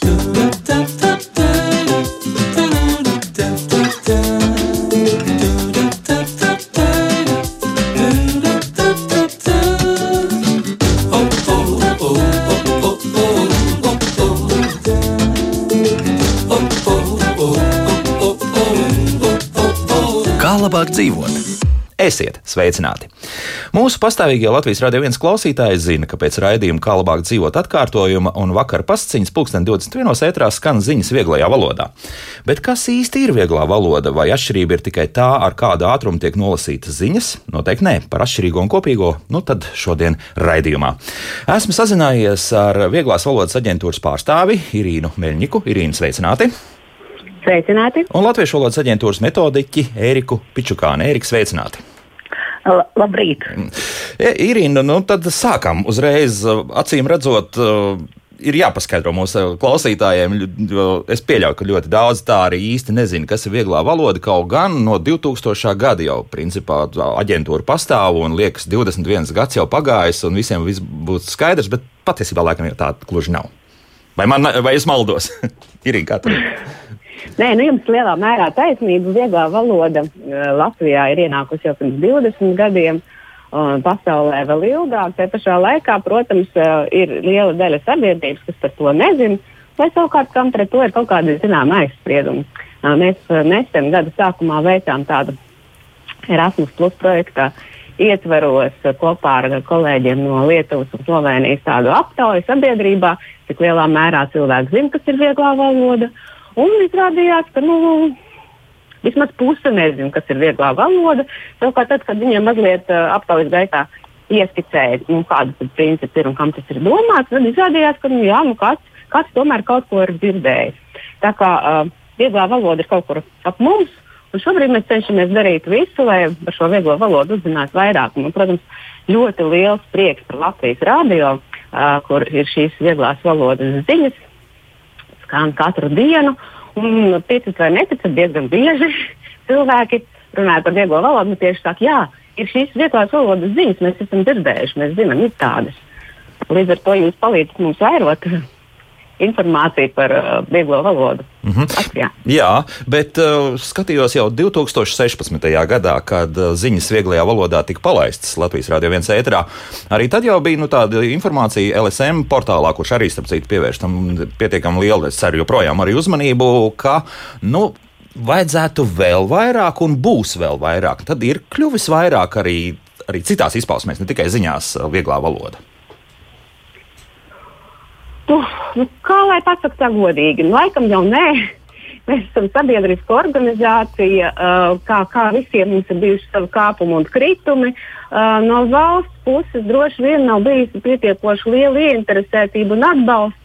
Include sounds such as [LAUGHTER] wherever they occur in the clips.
Kā Esiet sveicināti! Mūsu pastāvīgie Latvijas radio viens klausītāji zina, ka pēc raidījuma kā labāk dzīvot atkārtojuma un vakara pasciņas pulksten 21. ētrā skan ziņas vieglajā valodā. Bet kas īsti ir vieglā valoda, vai atšķirība ir tikai tā, ar kādu ātrumu tiek nolasītas ziņas? Noteikti nē, par atšķirīgo un kopīgo, nu tad šodien raidījumā. Esmu sazinājies ar vieglās valodas aģentūras pārstāvi Irīnu Meļņiku. Irīnu sveicināti! Sveicināti! Un Latviešu valodas aģentūras metodiķi Ēriku Pičukānu. Ērika, sveicināti! Labrīt! E, Irīna, nu tad sākam uzreiz, acīm redzot. Ir jāpaskaidro mūsu klausītājiem, jo es pieļauju, ka ļoti daudz tā arī īsti nezina, kas ir vieglā valoda. Kaut gan no 2000. gada jau principā aģentūra pastāv un liekas, 21 gads jau pagājis un visiem viss būs skaidrs, bet patiesībā laikam jau tā gluži nav. Vai, man, vai es maldos? [LAUGHS] Irīna, kā tur ir? Nē, nu jums lielā mērā taisnība. Vieglā valoda Latvijā ir ienākusi jau pirms 20 gadiem. Pasaulē vēl ilgāk. Tā pašā laikā, protams, ir liela daļa sabiedrības, kas par to nezina, vai savukārt kam pret to ir kaut kāda zināma aizsprieduma. Mēs nesen gada sākumā veicām tādu Erasmus Plus projektu ietveros kopā ar kolēģiem no Lietuvas un Slovenijas tādu aptauju sabiedrībā, cik lielā mērā cilvēki zina, kas ir vieglā valoda. Un izrādījās, ka nu, vismaz puse nezina, kas ir vieglā valoda. Savukārt, tad, kad viņiem mazliet uh, aptaujas gaitā ieskicēja, nu, kādas tas princips ir un kam tas ir domāts, tad izrādījās, ka nu, jā, nu, kāds, kāds tomēr kaut ko ir dzirdējis. Tā kā uh, vieglā valoda ir kaut kur ap mums. Un šobrīd mēs cenšamies darīt visu, lai par šo vieglo valodu uzzinātu vairāk. Un, protams, ļoti liels prieks par Latvijas rādio, uh, kur ir šīs vieglās valodas ziņas, skan katru dienu. Un ticat vai neticat, diezgan bieži [LAUGHS] cilvēki runāja par vieglo valodu. Nu, tieši tā, jā, ir šīs vieglās valodas ziņas, mēs esam dzirdējuši, mēs zinām, ir tādas. Līdz ar to jūs palīdzat mums vairot [LAUGHS] informāciju par uh, vieglo valodu. -hmm. Latvijā. Jā, bet uh, skatījos jau 2016. gadā, kad uh, ziņas vieglajā valodā tika palaistas Latvijas Rādio 1 ēterā. Arī tad jau bija nu, tāda informācija LSM portālā, kurš arī starp citu pievērš tam pietiekami lielu, es ceru, joprojām arī uzmanību, ka. Nu, Vajadzētu vēl vairāk, un būs vēl vairāk. Tad ir kļuvis vairāk arī, arī citās izpausmēs, ne tikai ziņās, uh, vieglā valoda. Uh, nu, kā lai pasakā tā godīgi? Nu, laikam jau nē. [LAUGHS] Mēs esam sabiedriska organizācija, uh, kā, kā visiem mums ir bijuši savi kāpumi un kritumi. Uh, no valsts puses droši vien nav bijusi pietiekoši liela ieinteresētība un atbalsts.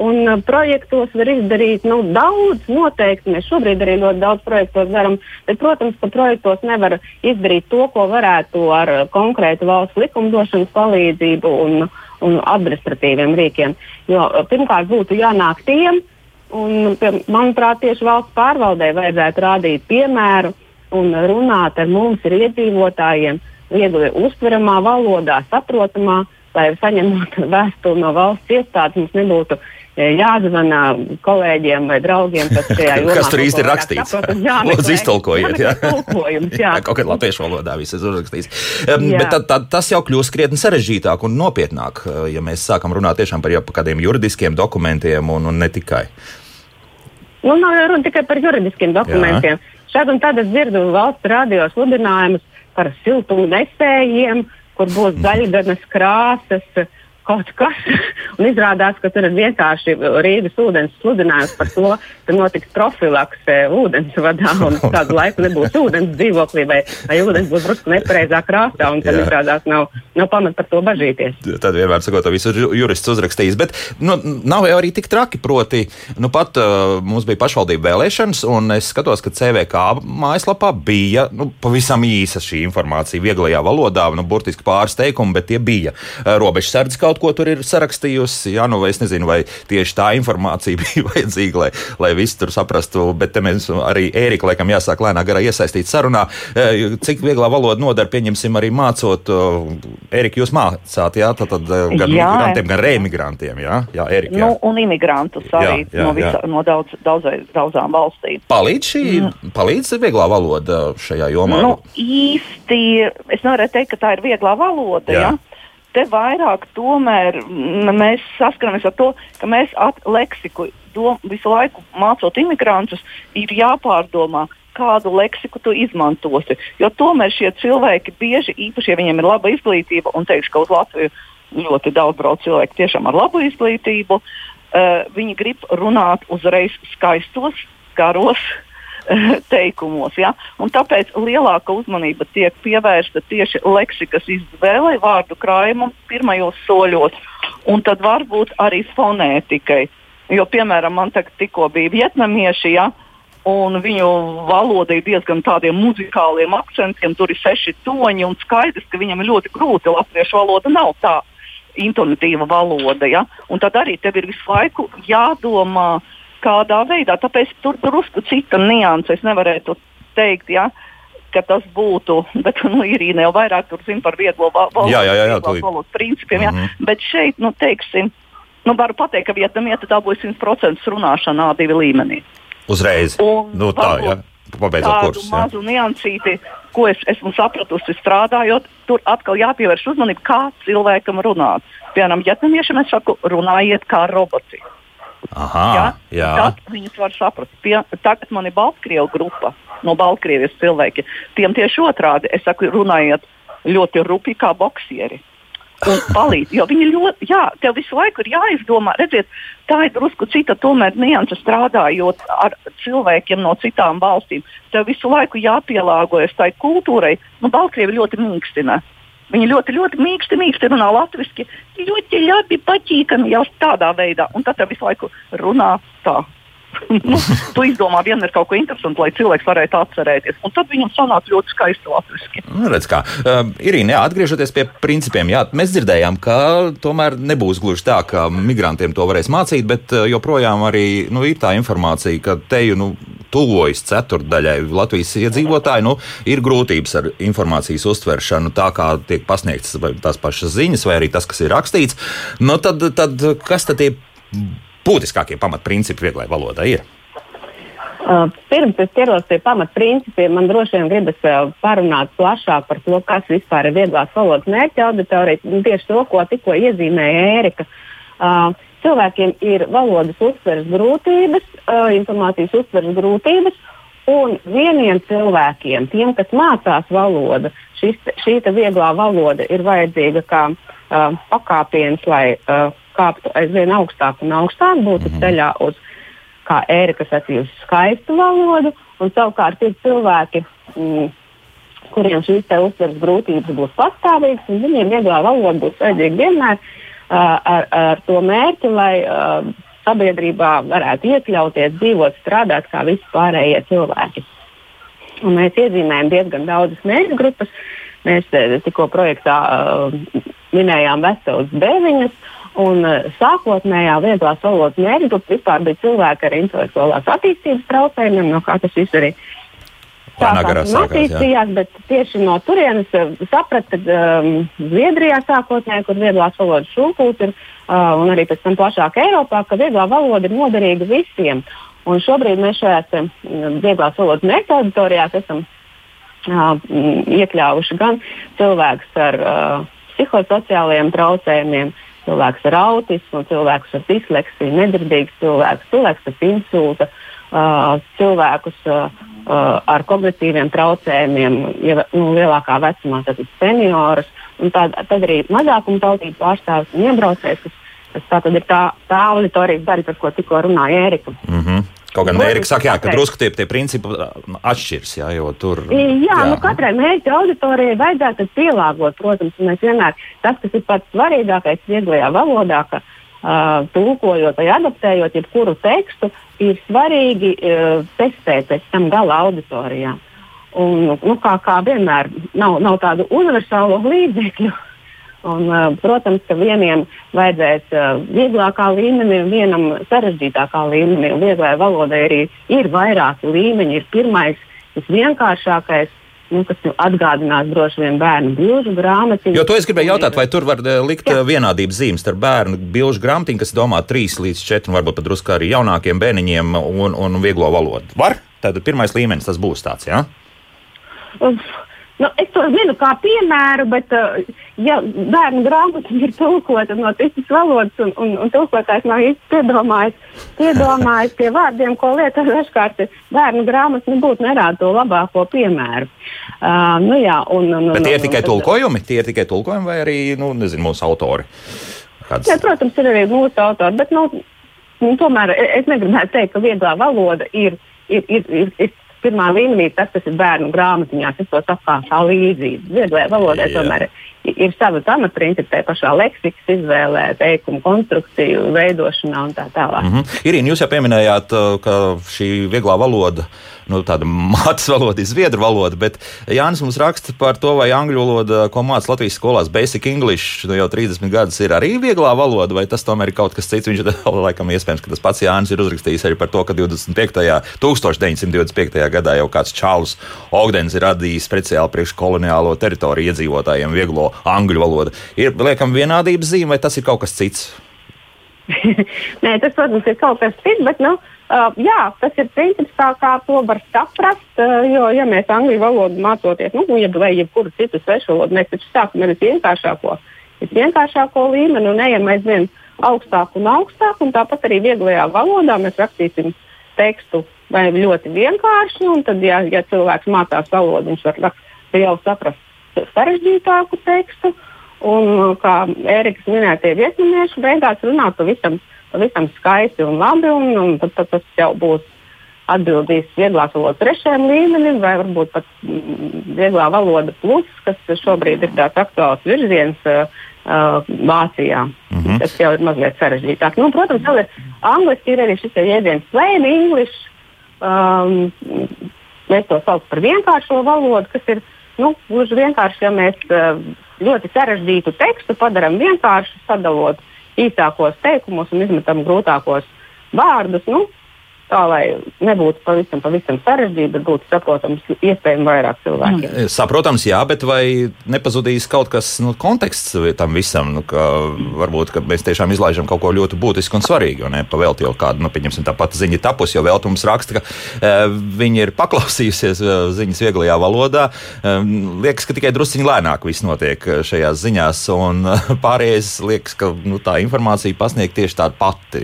Un uh, projektos var izdarīt nu, daudz, noteikti. Mēs šobrīd arī ļoti daudz projektos darām. Bet, protams, ka projektos nevar izdarīt to, ko varētu ar uh, konkrētu valsts likumdošanas palīdzību un, un administratīviem rīkiem. Jo, uh, pirmkārt, būtu jānāk tiem, un, manuprāt, tieši valsts pārvaldē vajadzētu rādīt piemēru un runāt ar mums, ar iedzīvotājiem, viegli uztveramā valodā, saprotamā, lai saņemot [LAUGHS] vēstuli no valsts iestādes, mums nebūtu jāzvana kolēģiem vai draugiem, kas šajā [LAUGHS] jomā kas tur īsti ir rakstīts. Lūdzu, iztulkojiet. Jā, jā. [LAUGHS] kaut kā latviešu valodā viss ir uzrakstīts. Um, bet tad, tad tas jau kļūst krietni sarežģītāk un nopietnāk, ja mēs sākam runāt tiešām par, par kādiem juridiskiem dokumentiem un, un ne tikai. Nu, nav runa tikai par juridiskiem dokumentiem. Jā. Šādi un tad es dzirdu valsts radio sludinājumus par siltumu nesējiem, kur būs [LAUGHS] zaļganas krāsas kaut kas. [LAUGHS] Un izrādās, ka tur ir vienkārši Rīgas ūdens sludinājums par to, ka notiks profilakse ūdensvadā un [LAUGHS] kādu laiku nebūs ūdens dzīvoklī vai, vai ūdens būs drusku nepareizā krāsā un tad Jā. izrādās nav, nav pamat par to bažīties. Tad vienmēr sakot, to visu jurists uzrakstījis, bet nu, nav jau arī tik traki, proti, nu pat uh, mums bija pašvaldība vēlēšanas un es skatos, ka CVK mājaslapā bija nu, pavisam īsa šī informācija vieglajā valodā, nu burtiski pāris teikumi, bet tie bija uh, robežsardze kaut kaut ko tur ir sarakstījusi. Jā, nu, es nezinu, vai tieši tā informācija [LAUGHS] bija vajadzīga, lai, lai visi tur saprastu. Bet mēs arī Ērika, laikam, jāsāk lēnā garā iesaistīt sarunā. Cik vieglā valoda nodara, pieņemsim, arī mācot. Ērika, jūs mācāt, jā, tad, tad gan jā. migrantiem, gan reemigrantiem, jā, jā Ērika. Jā. Nu, un imigrantus arī jā, jā, no, visa, jā. no daudz, daudzai, daudzām valstīm. Palīdz šī, mm. palīdz vieglā valoda šajā jomā? Nu, īsti, es nevaru teikt, ka tā ir vieglā valoda. Jā. Ja? Te vairāk tomēr mēs saskaramies ar to, ka mēs leksiku dom, visu laiku mācot imigrantus, ir jāpārdomā, kādu leksiku tu izmantosi. Jo tomēr šie cilvēki bieži, īpaši, ja viņiem ir laba izglītība, un teikšu, ka uz Latviju ļoti daudz brauc cilvēku tiešām ar labu izglītību, uh, viņi grib runāt uzreiz skaistos, garos [LAUGHS] teikumos. Ja? Un tāpēc lielāka uzmanība tiek pievērsta tieši leksikas izvēlei, vārdu krājumam, pirmajos soļos, un tad varbūt arī fonētikai. Jo, piemēram, man tikko bija vietnamieši, ja, un viņu valoda ir diezgan tādiem muzikāliem akcentiem, tur ir seši toņi, un skaidrs, ka viņam ir ļoti grūti. Latviešu valoda nav tā intonatīva valoda, ja, un tad arī tev ir visu laiku jādomā kādā veidā. Tāpēc tur drusku cita nianse. Es nevarētu teikt, ja, ka tas būtu, bet nu, Irīna jau vairāk tur zina par vieglo valodas principiem. Ja. Mm -hmm. Bet šeit, nu, teiksim, nu, varu pateikt, ka vietnamieta dabūja 100% runāšana A2 līmenī. Uzreiz. Un, nu, tā, jā. Pabeidzot kursus. Tādu mazu niansīti, ko es esmu sapratusi strādājot, tur atkal jāpievērš uzmanība, kā cilvēkam runāt. Piemēram, vietnamiešiem es saku, runājiet kā roboti. Aha, ja? jā. Tad viņus var saprast. Pie, tagad man ir Baltkrievu grupa no Baltkrievijas cilvēki. Tiem tieši otrādi. Es saku, runājiet ļoti rupi kā boksieri. Un [LAUGHS] palīdz, jo viņi ļoti, jā, tev visu laiku ir jāizdomā, redziet, tā ir drusku cita tomēr nianse strādājot ar cilvēkiem no citām valstīm. Tev visu laiku jāpielāgojas tai kultūrai. Nu, Baltkrievi ļoti mīkstina. Viņi ļoti, ļoti mīksti, mīksti runā latviešu, ļoti labi, patīkami jau tādā veidā. Un tad visu laiku runā tā. [LAUGHS] nu, tu izdomā vienmēr kaut ko interesantu, lai cilvēks varētu atcerēties. Un tad viņam sanāk ļoti skaisti latviešu. Nu, redz, kā. Uh, Irīna, jā, atgriežoties pie principiem, jā, mēs dzirdējām, ka tomēr nebūs gluži tā, ka migrantiem to varēs mācīt, bet uh, joprojām arī nu, ir tā informācija, ka te jau nu, tuvojas ceturdaļai Latvijas iedzīvotāju, nu, ir grūtības ar informācijas uztveršanu, tā kā tiek pasniegtas tās pašas ziņas, vai arī tas, kas ir rakstīts. Nu, tad, tad kas tad tie būtiskākie pamatprincipi vieglai valodai ir? Uh, pirms es ķeros pie pamatprincipiem, man droši vien gribas uh, parunāt plašāk par to, kas vispār ir vieglās valodas mērķa auditorija. Tieši to, ko tikko iezīmēja Ērika. Uh, cilvēkiem ir valodas uztveres grūtības, uh, informācijas uztveres grūtības, un vieniem cilvēkiem, tiem, kas mācās valodu, šis, šī vieglā valoda ir vajadzīga kā uh, pakāpiens, lai uh, kāptu aizvien augstāk un augstāk, būtu mm -hmm. ceļā uz, kā ērika sacīja, uz skaistu valodu, un savukārt ir cilvēki. Mm, kuriem šīs uztveres grūtības būs pastāvīgas, un viņiem vieglā valoda būs vajadzīga vienmēr, uh, ar, ar to mērķi, lai sabiedrībā varētu iekļauties, dzīvot, strādāt kā visi pārējie cilvēki. Un mēs iezīmējam diezgan daudzas mērķu grupas. Mēs tikko projektā uh, minējām veselas deviņas, un uh, sākotnējā vieglās valodas mērķu grupa vispār bija cilvēki ar intelektuālās attīstības traucējumiem, no kā tas viss arī ir sākās un attīstījās, bet tieši no turienes eh, sapratu, ka um, Zviedrijā sākotnēji, kur vieglās valodas šūpūs ir, uh, un arī pēc tam plašāk Eiropā, ka vieglā valoda ir noderīga visiem. Un šobrīd mēs šajās um, vieglās valodas mērķa auditorijās esam uh, iekļāvuši gan cilvēkus ar uh, psihosociālajiem traucējumiem, cilvēkus ar autismu, cilvēkus ar disleksiju, nedzirdīgus cilvēkus, cilvēkus ar insultu, uh, cilvēkus. Uh, ar kognitīviem traucējumiem, ja nu, lielākā vecumā, tad seniorus, un tad, tad arī mazākuma tautību pārstāvis un iebraucējs, kas, kas tā tad ir tā, tā auditorijas daļa, par ko tikko runāja Ērika. Mm -hmm. Kaut gan Erika saka, jā, ka drusku tie, tie principi atšķiras, jā, jo tur. Jā, jā. Nu, katrai mērķa auditorijai vajadzētu pielāgot, protams, un mēs vienmēr, tas, kas ir pats svarīgākais vieglajā valodā, ka uh, tulkojot vai adaptējot jebkuru tekstu, ir svarīgi uh, testēt pēc tam gala auditorijā. Un, nu, kā, kā vienmēr, nav, nav tādu universālu līdzekļu. Un, uh, protams, ka vieniem vajadzēs uh, vieglākā līmenī, vienam sarežģītākā līmenī. Vieglajai valodai arī ir vairāki līmeņi. Ir pirmais, visvienkāršākais, nu, kas nu, atgādinās droši vien bērnu bilžu grāmatiņu. Jo to es gribēju jautāt, vai tur var likt Jā. vienādības zīmes starp bērnu bilžu grāmatiņu, kas domā 3 līdz 4, un varbūt pat drusku arī jaunākiem bērniņiem un, un vieglo valodu. Var? Tad pirmais līmenis tas būs tāds, jā? Ja? Nu, es to zinu kā piemēru, bet, uh, ja bērnu grāmata ir tulkota no citas valodas, un, un, un tulkotājs nav īsti piedomājis, piedomājis pie vārdiem, ko lietot, dažkārt bērnu grāmata nebūtu nerāda to labāko piemēru. Uh, nu, jā, un, un, bet tie ir tikai un, tulkojumi, tie ir tikai tulkojumi vai arī, nu, nezinu, mūsu autori? Kāds... Jā, protams, ir arī mūsu autori, bet, nu, nu, tomēr es negribētu teikt, ka vieglā valoda ir ir, ir, ir, ir pirmā līmenī tas, kas ir bērnu grāmatiņās, es to saku kā, līdzību. Vieglajā valodā tomēr ir, sava pamatprincipa, tā pašā leksikas izvēlē, teikumu konstrukciju veidošanā un tā tālāk. Mm -hmm. Irīna, jūs jau pieminējāt, ka šī vieglā valoda nu, tāda [LAUGHS] mātes valoda, ir zviedru valoda, bet Jānis mums raksta par to, vai angļu valoda, ko mācās Latvijas skolās, Basic English, nu, jau 30 gadus ir arī vieglā valoda, vai tas tomēr ir kaut kas cits. Viņš [LAUGHS] laikam iespējams, ka tas pats Jānis ir uzrakstījis arī par to, ka 25. 1925. gadā jau kāds Čārlis Ogdens ir radījis speciāli priekš koloniālo teritoriju iedzīvotājiem vieglo angļu valodu. Ir liekam vienādības zīme, vai tas ir kaut kas cits? [LAUGHS] Nē, tas, protams, ir kaut kas cits, bet nu, Uh, jā, tas ir princips, kā, kā to var saprast. Uh, jo, ja mēs angļu valodu mācoties, nu, jeb, vai jebkuru citu svešu valodu, mēs taču sākam ar visvienkāršāko, visvienkāršāko līmeni un ejam aizvien augstāk un augstāk. Un tāpat arī vieglajā valodā mēs rakstīsim tekstu vai ļoti vienkārši. Tad, ja, ja cilvēks mācās valodu, viņš var jau saprast sarežģītāku tekstu. Un, kā Ēriks minēja, tie vietnamieši beigās runā pavisam pavisam skaisti un labi. Un, un tad, tad tas jau būs atbildīs vieglās valodas trešajam līmenim, vai varbūt pat mm, vieglā valoda plus, kas šobrīd ir tāds aktuāls virziens uh, Vācijā. Mm -hmm. Tas jau ir mazliet sarežģītāk. Nu, protams, vēl ir angliski ir arī šis jēdziens plain English. Um, mēs to saucam par vienkāršo valodu, kas ir nu, gluži vienkārši, ja mēs uh, ļoti sarežģītu tekstu padarām vienkāršu, sadalot īsākos teikumos un izmetam grūtākos vārdus. Nu, tā, lai nebūtu pavisam, pavisam sarežģīti, bet būtu saprotams iespējami vairāk cilvēkiem. Mm. Saprotams, jā, bet vai nepazudīs kaut kas nu, konteksts tam visam? Nu, ka varbūt ka mēs tiešām izlaižam kaut ko ļoti būtisku un svarīgu, un ne pavēlti jau kādu, nu, pieņemsim, tā pati ziņa tapus, jo vēl mums raksta, ka e, viņi ir paklausījusies e, ziņas vieglajā valodā. E, liekas, ka tikai drusciņi lēnāk viss notiek e, šajās ziņās, un e, pārējais liekas, ka nu, tā informācija pasniegt tieši tāda pati.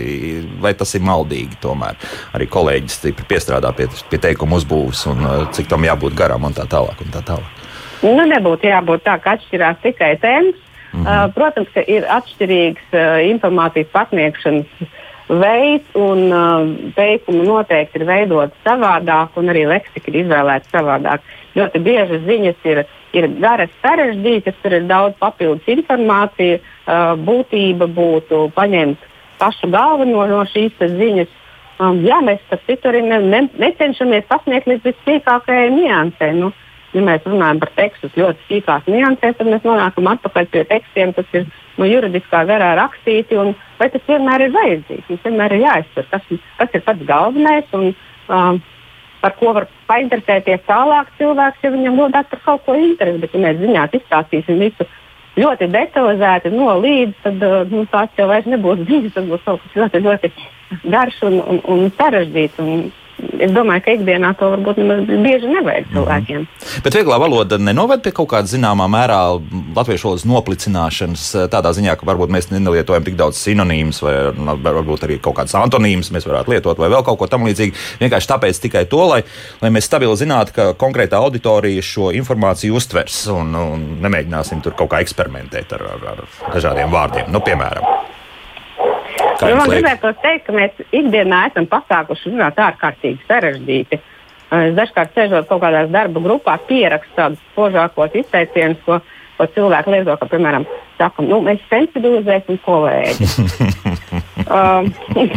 Vai tas ir maldīgi tomēr? Arī kolēģis stipri piestrādā pie, pie teikuma uzbūves un uh, cik tam jābūt garam un tā tālāk. Un tā tālāk. Nu, nebūtu jābūt tā, ka atšķirās tikai tēmas. Mm -hmm. uh, protams, ka ir atšķirīgs uh, informācijas pasniegšanas veids, un uh, teikumi noteikti ir veidoti savādāk, un arī leksika ir izvēlēta savādāk. Ļoti bieži ziņas ir, ir garas, sarežģītas, tur ir daudz papildus informācijas. Uh, būtība būtu paņemt pašu galveno no šīs ziņas Um, jā, mēs par citu arī ne, ne, necenšamies pasniegt līdz vissīkākajai niansē. Nu, ja mēs runājam par tekstus ļoti sīkās niansēs, tad mēs nonākam atpakaļ pie tekstiem, kas ir no juridiskā garā rakstīti. Un, vai tas vienmēr ir vajadzīgs? Mums vienmēr ir jāizsver, kas, kas ir pats galvenais un um, par ko var painteresēties tālāk cilvēks, ja viņam rodās par kaut ko interesi. Bet, ja mēs ziņās izstāstīsim visu ļoti detalizēti no līdz, tad uh, nu, tās jau vairs nebūs ziņas, tas būs kaut kas ļoti, ļoti garš un, un, un sarežģīts. Un es domāju, ka ikdienā to varbūt bieži nevajag mhm. cilvēkiem. Mm -hmm. Bet vieglā valoda nenoved pie kaut kādas zināmā mērā latviešu valodas noplicināšanas, eh, tādā ziņā, ka varbūt mēs nelietojam tik daudz sinonīmus, vai varbūt arī kaut kādas antonīmas mēs varētu lietot, vai vēl kaut ko tamlīdzīgu. Vienkārši tāpēc tikai to, lai, lai mēs stabili zinātu, ka konkrētā auditorija šo informāciju uztvers un, un nemēģināsim tur kaut kā eksperimentēt ar, ar, ar dažādiem vārdiem. Nu, piemēram. Nu, man gribētu teikt, ka mēs ikdienā esam pasākuši runāt ārkārtīgi sarežģīti. Es dažkārt sēžot kaut kādās darba grupās, pierakstu tādus spožākos izteicienus, ko, ko cilvēki lieto, ka, piemēram, sakam, nu, mēs sensibilizēsim kolēģi. [LAUGHS] um,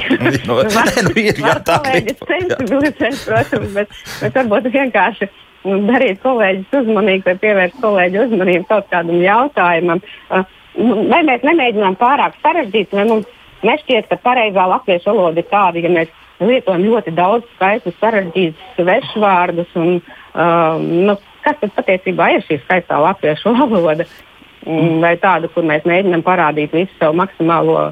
[LAUGHS] var, nu, ir, jā, tā kolēģi sensibilizēt, protams, bet, bet varbūt vienkārši darīt kolēģis uzmanīgi vai pievērst kolēģi uzmanību kaut kādam jautājumam. Uh, nu, vai mēs nemēģinām pārāk sarežģīt, vai mums nešķiet, ka pareizā latviešu valoda ir tāda, ja mēs lietojam ļoti daudz skaistus, sarežģītus svešvārdus. Un, uh, nu, kas tad patiesībā ir šī skaistā latviešu [LAUGHS] valoda? Vai tāda, kur mēs mēģinām parādīt visu savu maksimālo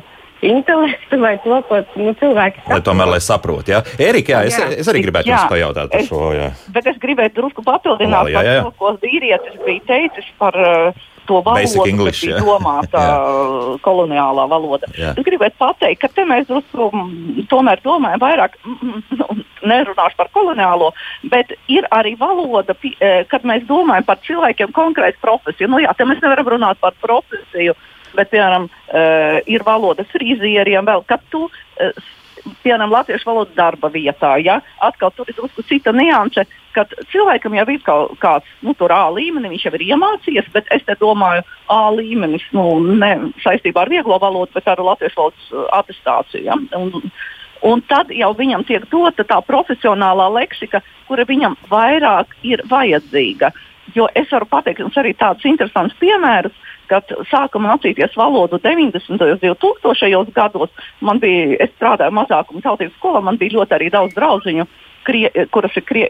intelektu vai to, ko nu, cilvēki saprot. Lai tomēr lai saprot, jā. Erika, jā, es, jā. es arī gribētu jā. jums pajautāt par šo. Jā. Bet es gribēju drusku papildināt jā, jā, jā. par to, ko vīrietis bija teicis par uh, to valodu, kas bija domāta [LAUGHS] koloniālā valoda. Jā. Es gribētu pateikt, ka te mēs drusku mm, tomēr domājam vairāk, mm, mm, nerunāšu par koloniālo, bet ir arī valoda, e, kad mēs domājam par cilvēkiem konkrētu profesiju. Nu jā, te mēs nevaram runāt par profesiju. Bet, piemēram, uh, ir valoda frizieriem, vēl, kad tu uh, piemēram, latviešu valodas darba vietā. Ja? Atkal tur ir drusku cita nianse, ka cilvēkam jau ir kaut kāds nu, A līmenis, viņš jau ir iemācījies, bet es domāju, A līmenis nu, ne saistībā ar vieglo valodu, bet ar latviešu valodas uh, attestāciju. Ja? Un, Un tad jau viņam tiek dota tā profesionālā leksika, kura viņam vairāk ir vajadzīga. Jo es varu pateikt jums arī tādus interesantus piemērus, kad sākam mācīties valodu 90. un 2000. gados, man bija, es strādāju mazākuma tautības skolā, man bija ļoti arī daudz draugu, kuras ir krie,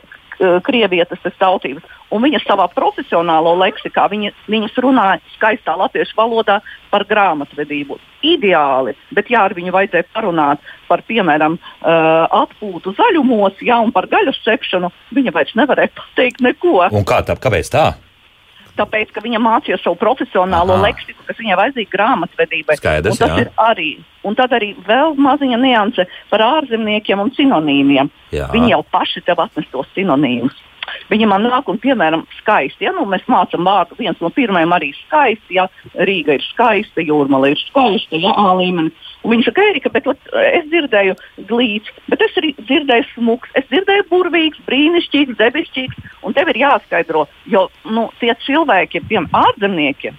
krievietes tautības. Un viņas savā profesionālo leksikā viņa, viņas runāja skaistā latviešu valodā par grāmatvedību. Ideāli, bet jā, ar viņu vajadzēja parunāt par, piemēram, uh, atpūtu zaļumos, jā, un par gaļu cepšanu. Viņa vairs nevarēja pateikt neko. Un kā tā? Kāpēc tā? tāpēc, ka viņa mācījās savu profesionālo Aha. leksiku, kas viņai vajadzīga grāmatvedībai. Skaidrs, tas jā. ir arī. Un tad arī vēl maziņa nianse par ārzemniekiem un sinonīmiem. Jā. Viņi jau paši tev atnes tos sinonīmus. Viņa man nāk un, piemēram, skaisti. Ja? Nu, mēs mācām vārdu, viens no pirmajiem arī skaisti. Ja? Rīga ir skaista, jūrmala ir skaista, ja A līmenis. Un viņa saka, Erika, bet ot, es dzirdēju glīts, bet es arī dzirdēju smūgs, es dzirdēju burvīgs, brīnišķīgs, debesšķīgs. Un tev ir jāskaidro, jo nu, tie cilvēki, piemēram, ārzemnieki,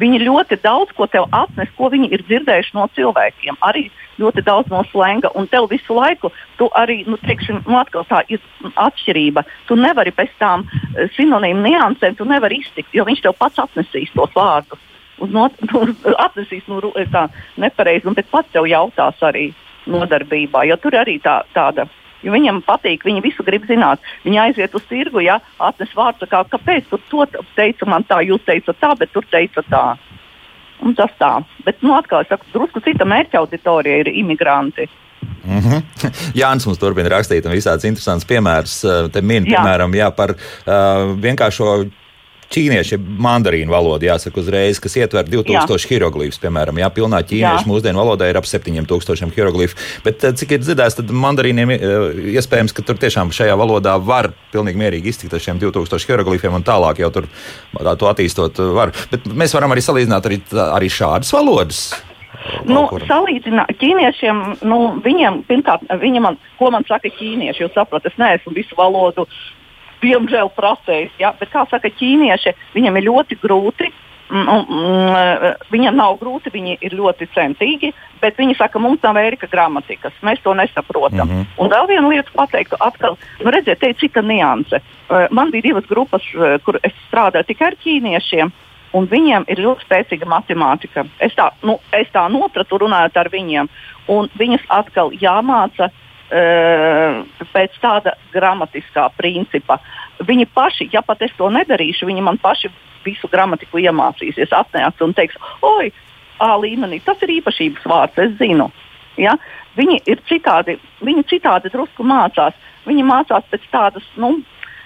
viņi ļoti daudz ko tev atnes, ko viņi ir dzirdējuši no cilvēkiem. Arī ļoti daudz no slenga, un tev visu laiku tu arī, nu, teiksim, nu, atkal tā ir atšķirība. Tu nevari pēc tām eh, sinonīmu niansēm, tu nevari iztikt, jo viņš tev pats atnesīs tos vārdus not, nu, [LAUGHS] atnesīs nu, tā nepareizi, un pēc pats tev jautās arī nodarbībā, jo tur arī tā, tāda. Jo viņam patīk, viņi visu grib zināt. Viņi aiziet uz tirgu, ja atnes vārdu, kā, kāpēc tur to teica man tā, jūs teicat tā, bet tur teica tā. Un tas tā. Bet, nu, atkal, saku, drusku cita mērķa auditorija ir imigranti. Mm -hmm. [LAUGHS] Jānis mums turpina rakstīt, un visāds interesants piemērs. Te min, jā. piemēram, jā, par uh, vienkāršo ķīniešu mandarīnu valoda, jāsaka uzreiz, kas ietver 2000 jā. hieroglifus, piemēram. Jā, pilnā ķīniešu jā. mūsdienu valodā ir ap 7000 hieroglifu. Bet, eh, cik ir dzirdēts, tad mandarīniem eh, iespējams, ka tur tiešām šajā valodā var pilnīgi mierīgi iztikt ar šiem 2000 hieroglifiem un tālāk jau tur to attīstot var. Bet mēs varam arī salīdzināt arī, arī šādas valodas. Nu, salīdzināt ķīniešiem, nu, viņiem, pirmkārt, viņi man, ko man saka ķīnieši, jūs saprotat, es neesmu visu valodu diemžēl prasējis. Ja? Bet, kā saka ķīnieši, viņam ir ļoti grūti. Mm, mm, viņam nav grūti, viņi ir ļoti centīgi, bet viņi saka, mums nav ērika gramatikas, mēs to nesaprotam. Mm -hmm. Un vēl viena lieta pateikt, atkal, nu redziet, te ir cita nianse. Man bija divas grupas, kur es strādāju tikai ar ķīniešiem. Un viņiem ir ļoti spēcīga matemātika. Es tā, nu, es tā nopratu, runājot ar viņiem. Un viņas atkal jāmāca Eh, pēc tāda gramatiskā principa. Viņi paši, ja pat es to nedarīšu, viņi man paši visu gramatiku iemācīsies, atnāks un teiks, oi, A līmenī tas ir īpašības vārds, es zinu. Ja? Viņi ir citādi, viņi citādi drusku mācās. Viņi mācās pēc tādas, nu,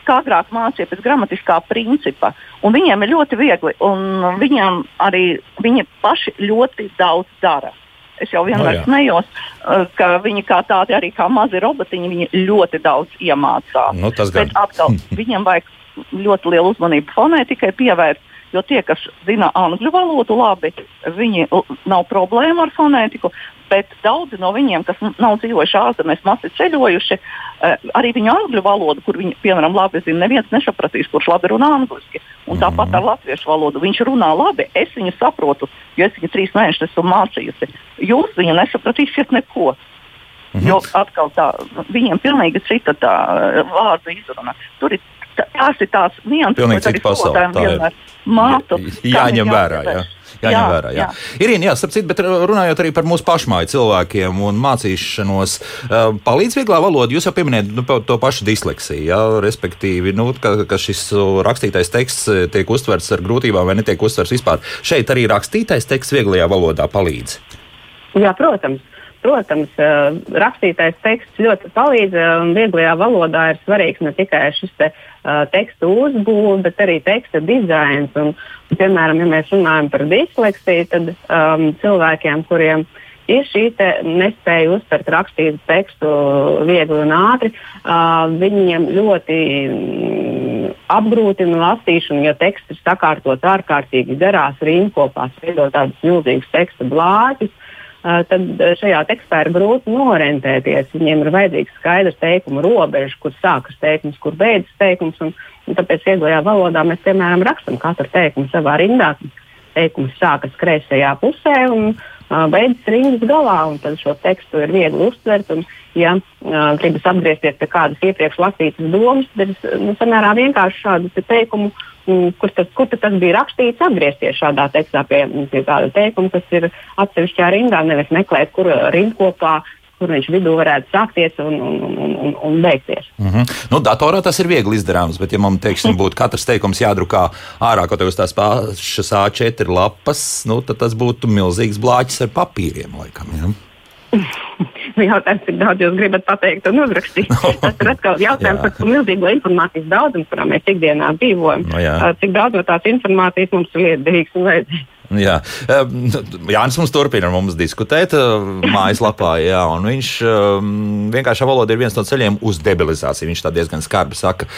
kā agrāk mācīja pēc gramatiskā principa. Un viņiem ir ļoti viegli, un viņiem arī viņi paši ļoti daudz dara. Es jau vienmēr oh, smējos, uh, ka viņi kā tādi arī kā mazi robotiņi, viņi ļoti daudz iemācās. Nu, Bet atkal [LAUGHS] viņiem vajag ļoti lielu uzmanību fonētikai pievērst. Jo tie, kas zina angļu valodu labi, viņi nav problēma ar fonētiku, bet daudzi no viņiem, kas nav dzīvojuši ārzemēs, maz ir ceļojuši, eh, arī viņu angļu valodu, kur viņi, piemēram, labi zina, neviens nesapratīs, kurš labi runā angliski. Un tāpat ar mhm. latviešu valodu. Viņš runā labi, es viņu saprotu, jo es viņu trīs mēnešus esmu mācījusi. Jūs viņu nesapratīsiet neko. Mhm. Jo atkal tā, viņiem pilnīgi cita tā eh, vārdu izruna. Tur ir tās ir tās viens, Pilnīgi cita pasaule. vienmēr mātu. Jāņem vērā, jā. Jāņem jā, vērā. Jā. Jā. Irīna, jā, starp citu, bet runājot arī par mūsu pašmāju cilvēkiem un mācīšanos, palīdz vieglā valoda. Jūs jau pieminējat nu, to pašu disleksiju, jā, respektīvi, nu, ka, ka šis rakstītais teksts tiek uztverts ar grūtībām vai netiek uztverts vispār. Šeit arī rakstītais teksts vieglajā valodā palīdz. Jā, protams. Protams, rakstītais teksts ļoti palīdz. Vieglajā valodā ir svarīgs ne tikai šis te, uh, teksta uzbūve, bet arī teksta dizains. Un, piemēram, ja mēs runājam par disleksiju, tad um, cilvēkiem, kuriem ir šī nespēja uztvert rakstītu tekstu viegli un ātri, uh, viņiem ļoti mm, apgrūtina lasīšanu, ja teksts ir sakārtots ārkārtīgi garās rīnkopās, veidot tādus milzīgus teksta blāķus tad šajā tekstā ir grūti norentēties. Viņiem ir vajadzīgs skaidrs teikuma robeža, kur sākas teikums, kur beidzas teikums. Un, un tāpēc vieglajā valodā mēs, piemēram, rakstām katru teikumu savā rindā. Teikums sākas kreisajā pusē un uh, beidzas rindas galā, tad šo tekstu ir viegli uztvert. Un, ja uh, gribas atgriezties pie kādas iepriekš lasītas domas, tad ir nu, samērā vienkārši šādu te teikumu uh, kur, tas, kur tas bija rakstīts, atgriezties šādā tekstā pie, pie kāda teikuma, kas ir atsevišķā rindā, nevis meklēt, kur rindkopā kur viņš vidū varētu sākties un, un, un, un, un beigties. Mm -hmm. nu, datorā tas ir viegli izdarāms, bet, ja man teiksim, būtu katrs teikums jādrukā ārā kaut kādas tās pašas A4 lapas, nu, tad tas būtu milzīgs blāķis ar papīriem, laikam. Ja? Jautājums, cik daudz jūs gribat pateikt un uzrakstīt. [LAUGHS] Tas ir atkal jautājums par milzīgo informācijas daudzumu, kurā mēs ikdienā dzīvojam. No, jā. cik daudz no tās informācijas mums ir lietderīgs un vajadzīgs. Jā, Jānis mums turpina mums diskutēt mājaslapā, jā, un viņš vienkārši valoda ir viens no ceļiem uz debilizāciju. Viņš tā diezgan skarbi saka,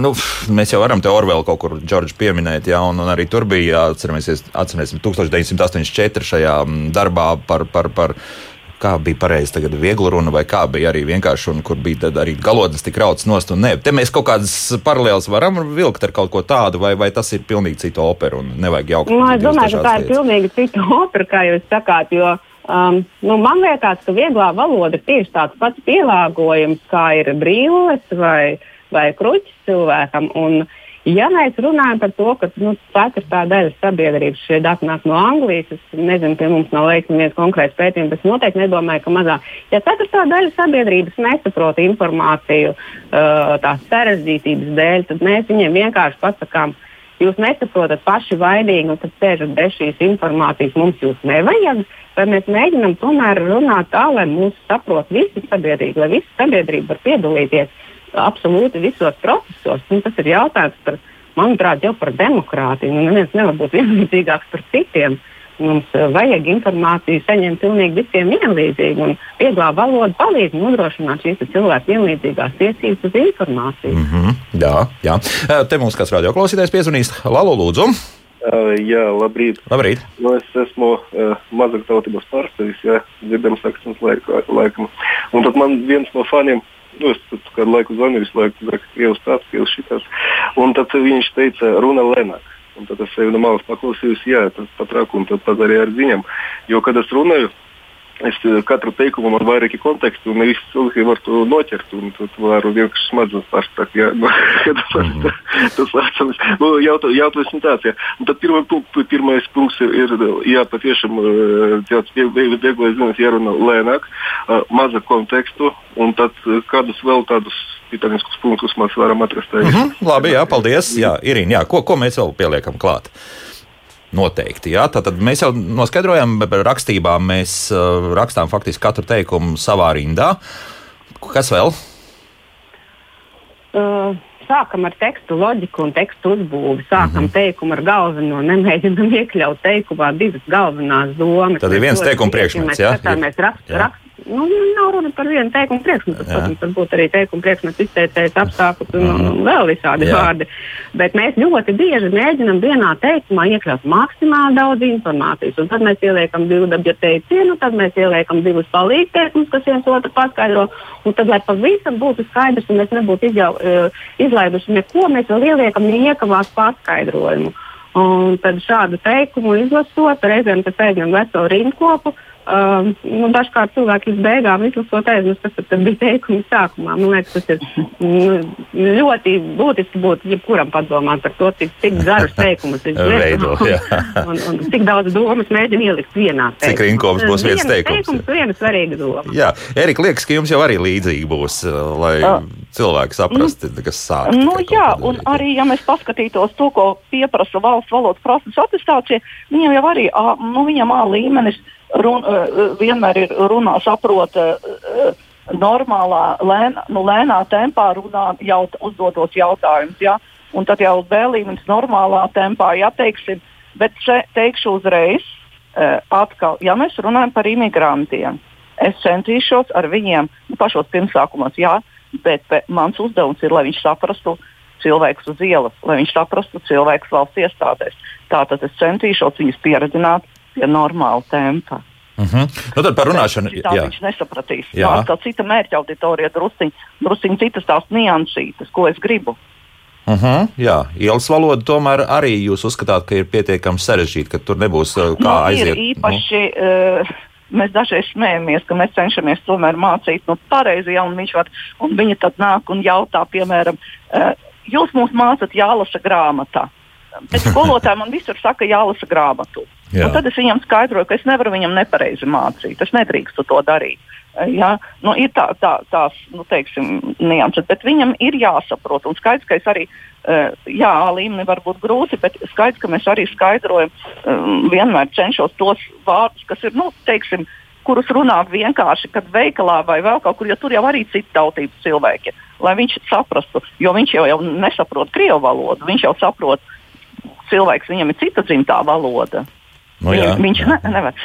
nu, mēs jau varam te Orvelu kaut kur, Džordžu, pieminēt, jā, un, un arī tur bija, atceramies 1984 šajā darbā par, par, par kā bija pareizi, tagad viegla runa, vai kā bija arī vienkārši runa, kur bija arī galotnes tik rauts nost. Nē, te mēs kaut kādas paralēlas varam vilkt ar kaut ko tādu, vai, vai tas ir pilnīgi cita opera un nevajag jaukt. Nu, es domāju, ka tā ir pilnīgi cita [LAUGHS] opera, kā jūs sakāt, jo um, nu, man liekas, ka vieglā valoda ir tieši tāds pats pielāgojums, kā ir brīvles vai, vai kruķis cilvēkam. Un, uh, Ja mēs runājam par to, ka nu, ceturtā daļa sabiedrības šeit nāk no Anglijas, es nezinu, pie mums nav veikts viens konkrēts pētījums, bet es noteikti nedomāju, ka mazā. Ja ceturtā daļa sabiedrības nesaprot informāciju uh, tās sarežģītības dēļ, tad mēs viņiem vienkārši pasakām, jūs nesaprotat paši vainīgi, un tad sēžat bez šīs informācijas, mums jūs nevajag. Vai mēs mēģinām tomēr runāt tā, lai mūs saprot visi sabiedrība, lai visa sabiedrība var piedalīties absolūti visos procesos. Nu, tas ir jautājums par, manuprāt, jau par demokrātiju. Nu, neviens nevar būt vienlīdzīgāks par citiem. Mums uh, vajag informāciju saņemt pilnīgi visiem vienlīdzīgi, un vieglā valoda palīdz nodrošināt šīs cilvēku vienlīdzīgās tiesības uz informāciju. Mm -hmm, jā, jā. Uh, te mums kāds radioklausītājs piezvanīs. Lalo, lūdzu! Uh, jā, labrīt. labrīt. Nu, es esmu uh, mazāktautības pārstāvis, ja dzirdams akcents laikam. Un tad man viens no faniem nu, es kādu laiku zvanīju, visu laiku saka, Krievs tāds, Krievs šitās. Un tad viņš teica, runa lēnāk. Un tad es sevi no malas paklausījos, jā, tas pat raku un tad padarīju ar ziņām. Jo, kad es runāju, Es katru teikumu man vairāki konteksti, un ne visi cilvēki var to noķert. Un tad var vienkārši smadzenes pārstāt. Jā, nu, tas tas atceras. Nu, jautājums ir tāds, jā. Un tad pirma, pirmais punkts ir, ir jā, patiešām tāds vieglais ziņas jārunā lēnāk, maza kontekstu, un tad kādus vēl tādus titaniskus punktus mēs varam atrast. Mm -hmm, labi, jā, paldies. Jā, Irīna, jā, ko, ko mēs vēl pieliekam klāt? Noteikti. Jā. Tātad mēs jau noskaidrojām, ka rakstībā mēs uh, rakstām faktiski katru teikumu savā rindā. Kas vēl? Uh, sākam ar tekstu loģiku un tekstu uzbūvi. Sākam mm -hmm. teikumu ar galveno, nemēģinām [LAUGHS] iekļaut teikumā divas galvenās domas. Tad ir viens teikuma priekšmets, jā? Mēs rakst, rakst, nu, nav runa par vienu teikumu priekšmetu. Protams, var būt arī teikuma priekšmetu izteicējs apstākļus un, un, un vēl visādi Jā. vārdi. Bet mēs ļoti bieži mēģinām vienā teikumā iekļaut maksimāli daudz informācijas. Un tad mēs ieliekam divu dabju teicienu, tad mēs ieliekam divus palīgteikumus, kas viens otru paskaidro. Un tad, lai pavisam būtu skaidrs un mēs nebūtu izjau, uh, izlaiduši neko, mēs vēl ieliekam niekavās paskaidrojumu. Un tad šādu teikumu izlasot, reizēm pēc tam veselu rindkopu, uh, nu, dažkārt cilvēki līdz beigām izlasot aizmirst, kas tad bija teikums sākumā. Man liekas, tas ir nu, ļoti būtiski būt jebkuram padomāt par to, cik, cik garus teikumus viņš veido. [LAUGHS] un, un, cik daudz domas mēģina ielikt vienā teikumā. Cik rinkops būs viens teikums? teikums viena svarīga doma. Jā, Erika, liekas, ka jums jau arī līdzīgi būs, lai uh, cilvēki saprastu, nu, kas sāk. Nu, jā, un arī, ja mēs paskatītos to, ko pieprasa valsts valodas prasības attestācija, viņam jau arī, nu, viņam A līmenis run, vienmēr ir runā, saprot normālā, lēnā, nu, lēnā tempā runā, jaut, uzdotos jautājumus. Ja? Un tad jau līmenis normālā tempā, ja teiksim, bet še, teikšu uzreiz, atkal, ja mēs runājam par imigrantiem, es centīšos ar viņiem nu, pašos pirmsākumos, jā, bet, bet mans uzdevums ir, lai viņš saprastu cilvēkus uz ielas, lai viņš saprastu cilvēkus valsts iestādēs. Tātad es centīšos viņus pieredzināt pie normāla tempa. Mhm. -huh. nu, tad par runāšanu tā jā. viņš nesapratīs. Jā. Tā atkal cita mērķa auditorija, drusciņ, drusciņ citas tās niansītas, ko es gribu. Uh mhm, -huh, jā, ielas valoda tomēr arī jūs uzskatāt, ka ir pietiekami sarežģīta, ka tur nebūs uh, kā nu, aiziet. Ir īpaši, nu. uh, mēs dažreiz smējamies, ka mēs cenšamies tomēr mācīt nu, pareizi, ja, un, var, un viņi tad nāk un jautā, piemēram, uh, jūs mums mācāt jālasa grāmatā. Bet [LAUGHS] skolotāji man visur saka, jālasa grāmatu. Tad es viņam skaidroju, ka es nevaru viņam nepareizi mācīt. Es nedrīkstu to darīt. Ja? Nu, ir tā, tā, tās nu, teiksim, nianses, bet viņam ir jāsaprot. Un skaidrs, ka es arī, uh, jā, līmenī var būt grūti, bet skaidrs, ka mēs arī skaidrojam, um, vienmēr cenšos tos vārdus, kas ir, nu, teiksim, kurus runāt vienkārši, kad veikalā vai vēl kaut kur, jo tur jau arī citu tautības cilvēki, lai viņš saprastu, jo viņš jau, jau nesaprot krievu valodu, viņš jau saprot cilvēks, viņam ir cita dzimtā valoda. Nu, jā, viņš jā. Ne, nevar.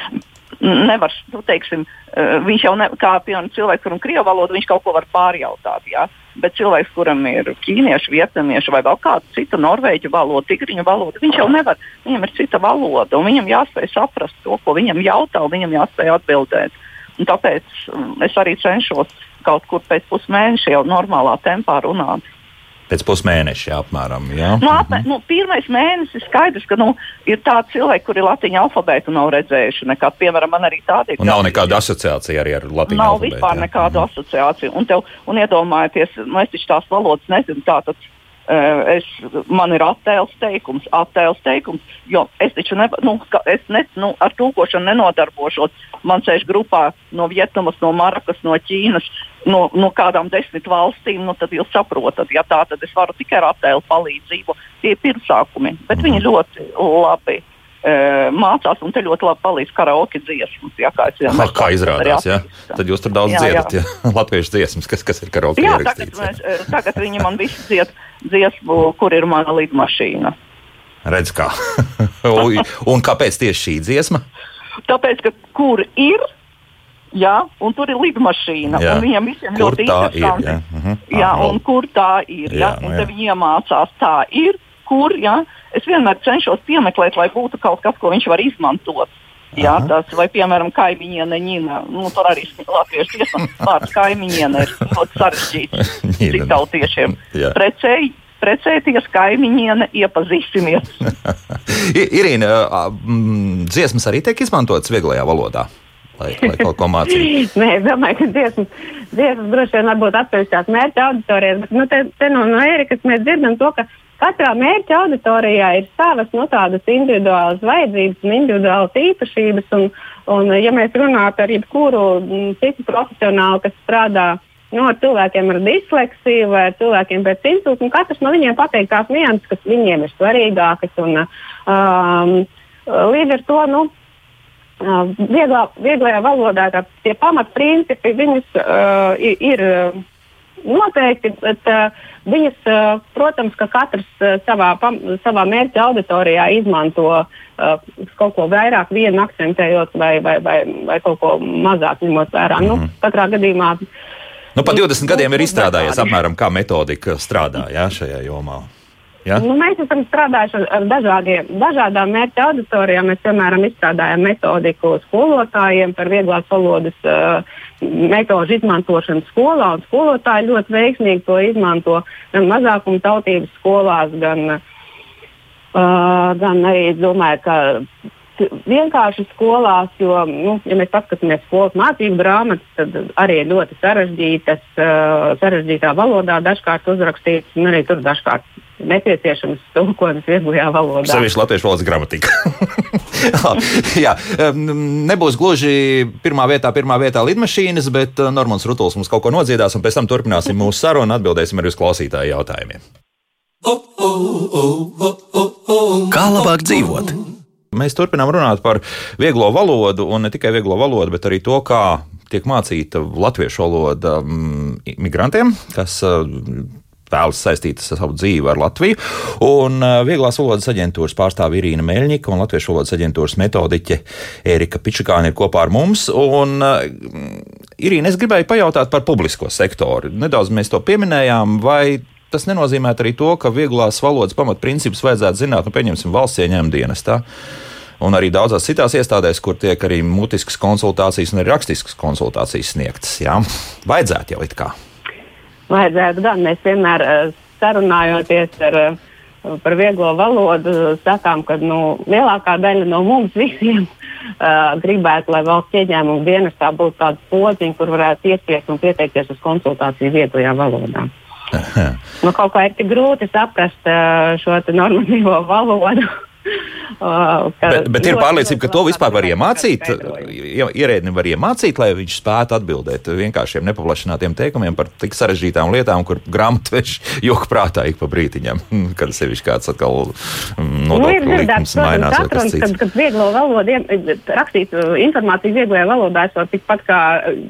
Nevar, nu, teiksim, eh, viņš jau ne, kā piemēram cilvēks, kuram ir krievu valoda, viņš kaut ko var pārjautāt. Jā? Bet cilvēks, kuram ir ķīniešu, vietnamiešu vai vēl kāda cita norvēģu valoda, tigriņu valoda, viņš jau nevar. Viņam ir cita valoda, un viņam jāspēj saprast to, ko viņam jautā, un viņam jāspēj atbildēt. Un tāpēc mm, es arī cenšos kaut kur pēc pusmēneša jau normālā tempā runāt. Pēc pusmēneša apmēram. Jā. Nu, apmē, nu, pirmais mēnesis skaidrs, ka nu, ir tādi cilvēki, kuri latviešu alfabētu nav redzējuši. Nekad, piemēram, man arī tādi ir. Nav nekāda asociācija arī ar latviešu alfabētu. Nav vispār jā. nekāda mm. asociācija. Un, tev, un iedomājieties, nu, es taču tās valodas nezinu. Tātad, Es, man ir attēls teikums, attēls teikums, jo es taču ne, nu, es ne, nu, ar tūkošanu nenodarbošos. Man sēž grupā no Vietnamas, no Marakas, no Ķīnas, no, no kādām desmit valstīm. Nu, tad jūs saprotat, ja tā tad es varu tikai ar attēlu palīdzību. Tie ir pirmsākumi, bet viņi ļoti labi mācās, un te ļoti labi palīdz karaoke dziesmas. Jā, kā, ha, kā izrādās, jā. Tad jūs tur daudz jā, dziedat, jā. jā. [LAUGHS] latviešu dziesmas, kas, kas ir karaoke jā, tagad, mēs, tagad viņi man visi dzied dziesmu, kur ir mana lidmašīna. Redz kā. [LAUGHS] un kāpēc tieši šī dziesma? Tāpēc, ka kur ir, jā, un tur ir lidmašīna, un viņam visiem kur ļoti interesanti. Ir, jā, uh -huh. jā, un kur tā ir, jā, jā, un jā. te viņi iemācās tā ir, kur, jā, es vienmēr cenšos piemeklēt, lai būtu kaut kas, ko viņš var izmantot. Jā, tas, vai, piemēram, kaimiņiene Nīna, nu, tur arī latviešu tiesas vārds kaimiņiene ir ļoti sarežģīts [LAUGHS] cik tautiešiem. Precēji, precēties kaimiņiene, iepazīsimies. [LAUGHS] Irīna, dziesmas arī tiek izmantotas vieglajā valodā? Lai, lai kaut ko mācītu. [LAUGHS] Nē, es domāju, ka dziesmas, dziesmas droši vien varbūt atsevišķās mērķa auditorijas, bet nu, te, te no, no Erikas mēs dzirdam to, ka Katrā mērķa auditorijā ir savas no nu, tādas individuālas vajadzības un individuālas īpašības. Un, un, ja mēs runājam par jebkuru mm, citu profesionālu, kas strādā nu, ar cilvēkiem ar disleksiju vai ar cilvēkiem pēc insulta, katrs no viņiem pateiks tās nianses, kas viņiem ir svarīgākas. Un, um, līdz ar to nu, uh, vieglā, vieglajā valodā tie pamatprincipi viņus, uh, ir. ir noteikti, bet uh, viņas, uh, protams, ka katrs uh, savā, pam, savā mērķa auditorijā izmanto uh, kaut ko vairāk, vienu akcentējot vai, vai, vai, vai kaut ko mazāk ņemot vērā. Mm -hmm. nu, mhm. katrā gadījumā. Nu, pa 20 gadiem ir izstrādājies apmēram kā metodika strādā jā, šajā jomā. Ja? Nu, mēs esam strādājuši ar, ar dažādiem, dažādām mērķa auditorijām. Mēs, piemēram, izstrādājam metodiku skolotājiem par vieglās valodas uh, metožu izmantošanu skolā. Skolotāji ļoti veiksmīgi to izmanto gan mazākuma tautības skolās, gan, uh, gan arī domāju, ka vienkārši skolās, jo, nu, ja mēs paskatāmies skolas mācību grāmatas, tad arī ļoti sarežģītas, uh, sarežģītā valodā dažkārt uzrakstīts, un arī tur dažkārt nepieciešams tulkojums vieglajā valodā. Sevišķi latviešu valodas gramatika. [LAUGHS] Jā, nebūs gluži pirmā vietā, pirmā vietā lidmašīnas, bet uh, Normons Rutuls mums kaut ko nodziedās, un pēc tam turpināsim mūsu sarunu un atbildēsim arī uz klausītāju jautājumiem. Kā labāk dzīvot? Mēs turpinām runāt par vieglo valodu, un ne tikai vieglo valodu, bet arī to, kā tiek mācīta latviešu valoda mm, migrantiem, kas vēlas saistīt savu dzīvi ar Latviju. Un Vieglās valodas aģentūras pārstāve Irīna Meļņika un Latviešu valodas aģentūras metodiķe Erika Pičakāne ir kopā ar mums. Un, Irīna, es gribēju pajautāt par publisko sektoru. Nedaudz mēs to pieminējām, vai tas nenozīmē arī to, ka vieglās valodas pamatprincipus vajadzētu zināt, nu, pieņemsim, valsts ieņēmuma dienestā. Un arī daudzās citās iestādēs, kur tiek arī mutiskas konsultācijas un arī rakstiskas konsultācijas sniegtas. Jā, vajadzētu jau it kā. Vajadzētu gan. Mēs vienmēr uh, sarunājoties ar, uh, par vieglo valodu, sakām, ka nu, lielākā daļa no mums visiem uh, gribētu, lai valsts ieņēmuma dienestā būtu tāds podziņš, kur varētu iespiest un pieteikties uz konsultāciju vieglajā valodā. [LAUGHS] nu, kaut kā ir tik grūti saprast uh, šo normatīvo valodu. [LAUGHS] Uh, bet, bet ir pārliecība, ka to vispār var iemācīt. Ierēdni var iemācīt, lai viņš spētu atbildēt vienkāršiem nepaplašinātiem teikumiem par tik sarežģītām lietām, kur grāmatveži [LAUGHS] joku prātā ik pa brītiņam, [LAUGHS] kad sevišķi kāds atkal mm, nodokļu nu, likums mainās. Katram, kad, kad vieglo valodu, rakstīt uh, informāciju vieglajā valodā, esot tikpat kā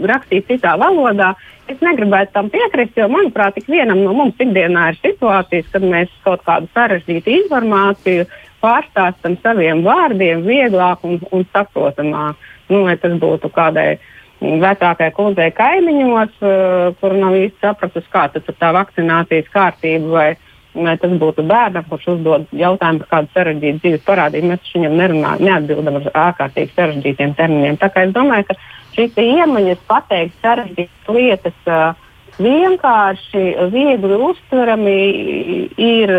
rakstīt citā valodā, Es negribētu tam piekrist, jo, manuprāt, ikvienam no mums ikdienā ir situācijas, kad mēs kaut kādu sarežģītu informāciju pārstāstam saviem vārdiem vieglāk un, un saprotamāk. Nu, lai tas būtu kādai vecākai kundzei kaimiņos, uh, kur nav īsti sapratusi, kā tā vakcinācijas kārtība vai, vai tas būtu bērnam, kurš uzdod jautājumu par kādu sarežģītu dzīves parādību. Mēs viņam nerunājam, neatbildam ar ārkārtīgi sarežģītiem terminiem. Tā kā es domāju, ka šīs iemaņas pateikt sarežģītas lietas. Uh, vienkārši, viegli uztverami ir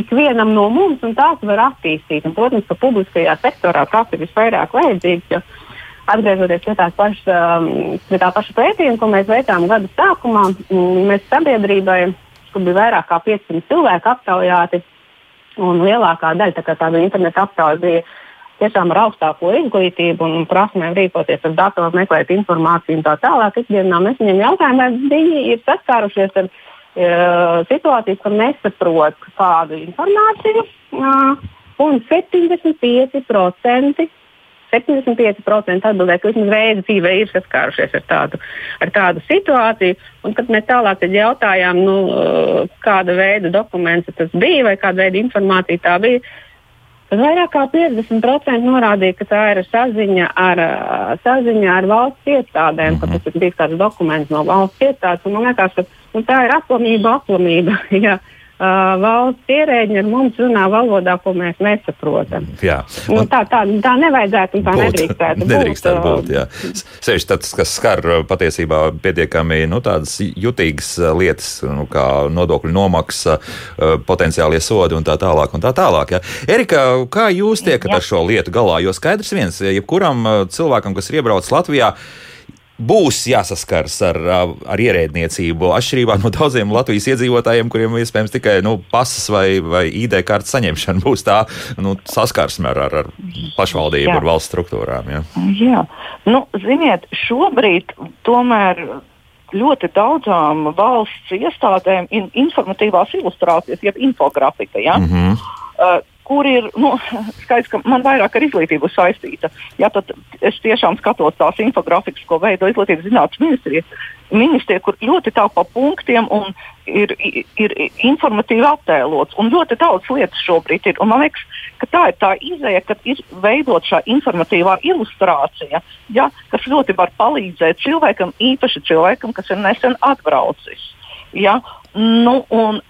ikvienam no mums, un tās var attīstīt. Un, protams, ka publiskajā sektorā tas ir visvairāk vajadzīgs. Atgriežoties pie, paša, pie tā paša pētījuma, ko mēs veicām gada sākumā, mēs sabiedrībai, kur bija vairāk kā 500 cilvēku aptaujāti, un lielākā daļa tā tāda interneta aptauja bija tiešām ar augstāko izglītību un prasmēm rīkoties ar datoru, meklēt informāciju un tā tālāk. Ikdienā mēs viņiem jautājām, vai viņi ir saskārušies ar uh, situāciju, ka nesaprot kādu informāciju. Uh, un 75%. 75% atbildēja, ka vismaz reizi dzīvē ir saskārušies ar tādu, ar tādu situāciju. Un, kad mēs tālāk jautājām, nu, kāda veida dokuments tas bija vai kāda veida informācija tā bija, tad vairāk kā 50% norādīja, ka tā ir saziņa ar, saziņa ar valsts iestādēm, mm -hmm. ka tas ir bijis kāds dokuments no valsts iestādes. Man liekas, ka nu, tā ir aplamība, aplamība. [LAUGHS] ja uh, valsts ierēģi ar mums runā valodā, ko mēs nesaprotam. Jā, un, un tā, tā, tā nevajadzētu un tā būt, nedrīkstētu būt. Nedrīkstētu būt, jā. Sevišķi tas, kas skar patiesībā pietiekami nu, tādas jutīgas lietas, nu, kā nodokļu nomaksa, potenciālie sodi un tā tālāk. Un tā tālāk jā. Erika, kā jūs tiekat ar šo lietu galā? Jo skaidrs viens, jebkuram cilvēkam, kas ir iebraucis Latvijā, būs jāsaskars ar, ar ierēdniecību. Atšķirībā no daudziem Latvijas iedzīvotājiem, kuriem iespējams tikai nu, pasas vai, vai ID kartes saņemšana būs tā nu, saskarsme ar, ar, ar pašvaldību, jā. ar valsts struktūrām. Jā, jā. Nu, ziniet, šobrīd tomēr. Ļoti daudzām valsts iestādēm ir informatīvās ilustrācijas, jeb infografika. Ja? Mm -hmm. uh, kur ir nu, skaidrs, ka man vairāk ar izglītību saistīta. Ja, tad es tiešām skatos tās infografikas, ko veido Izglītības zinātnes ministrija, ministrija, kur ļoti tā pa punktiem un ir, ir, informatīvi attēlots. Un ļoti daudz lietas šobrīd ir. Un man liekas, ka tā ir tā izēja, kad ir veidot šā informatīvā ilustrācija, ja, kas ļoti var palīdzēt cilvēkam, īpaši cilvēkam, kas ir nesen atbraucis. Ja, Nu,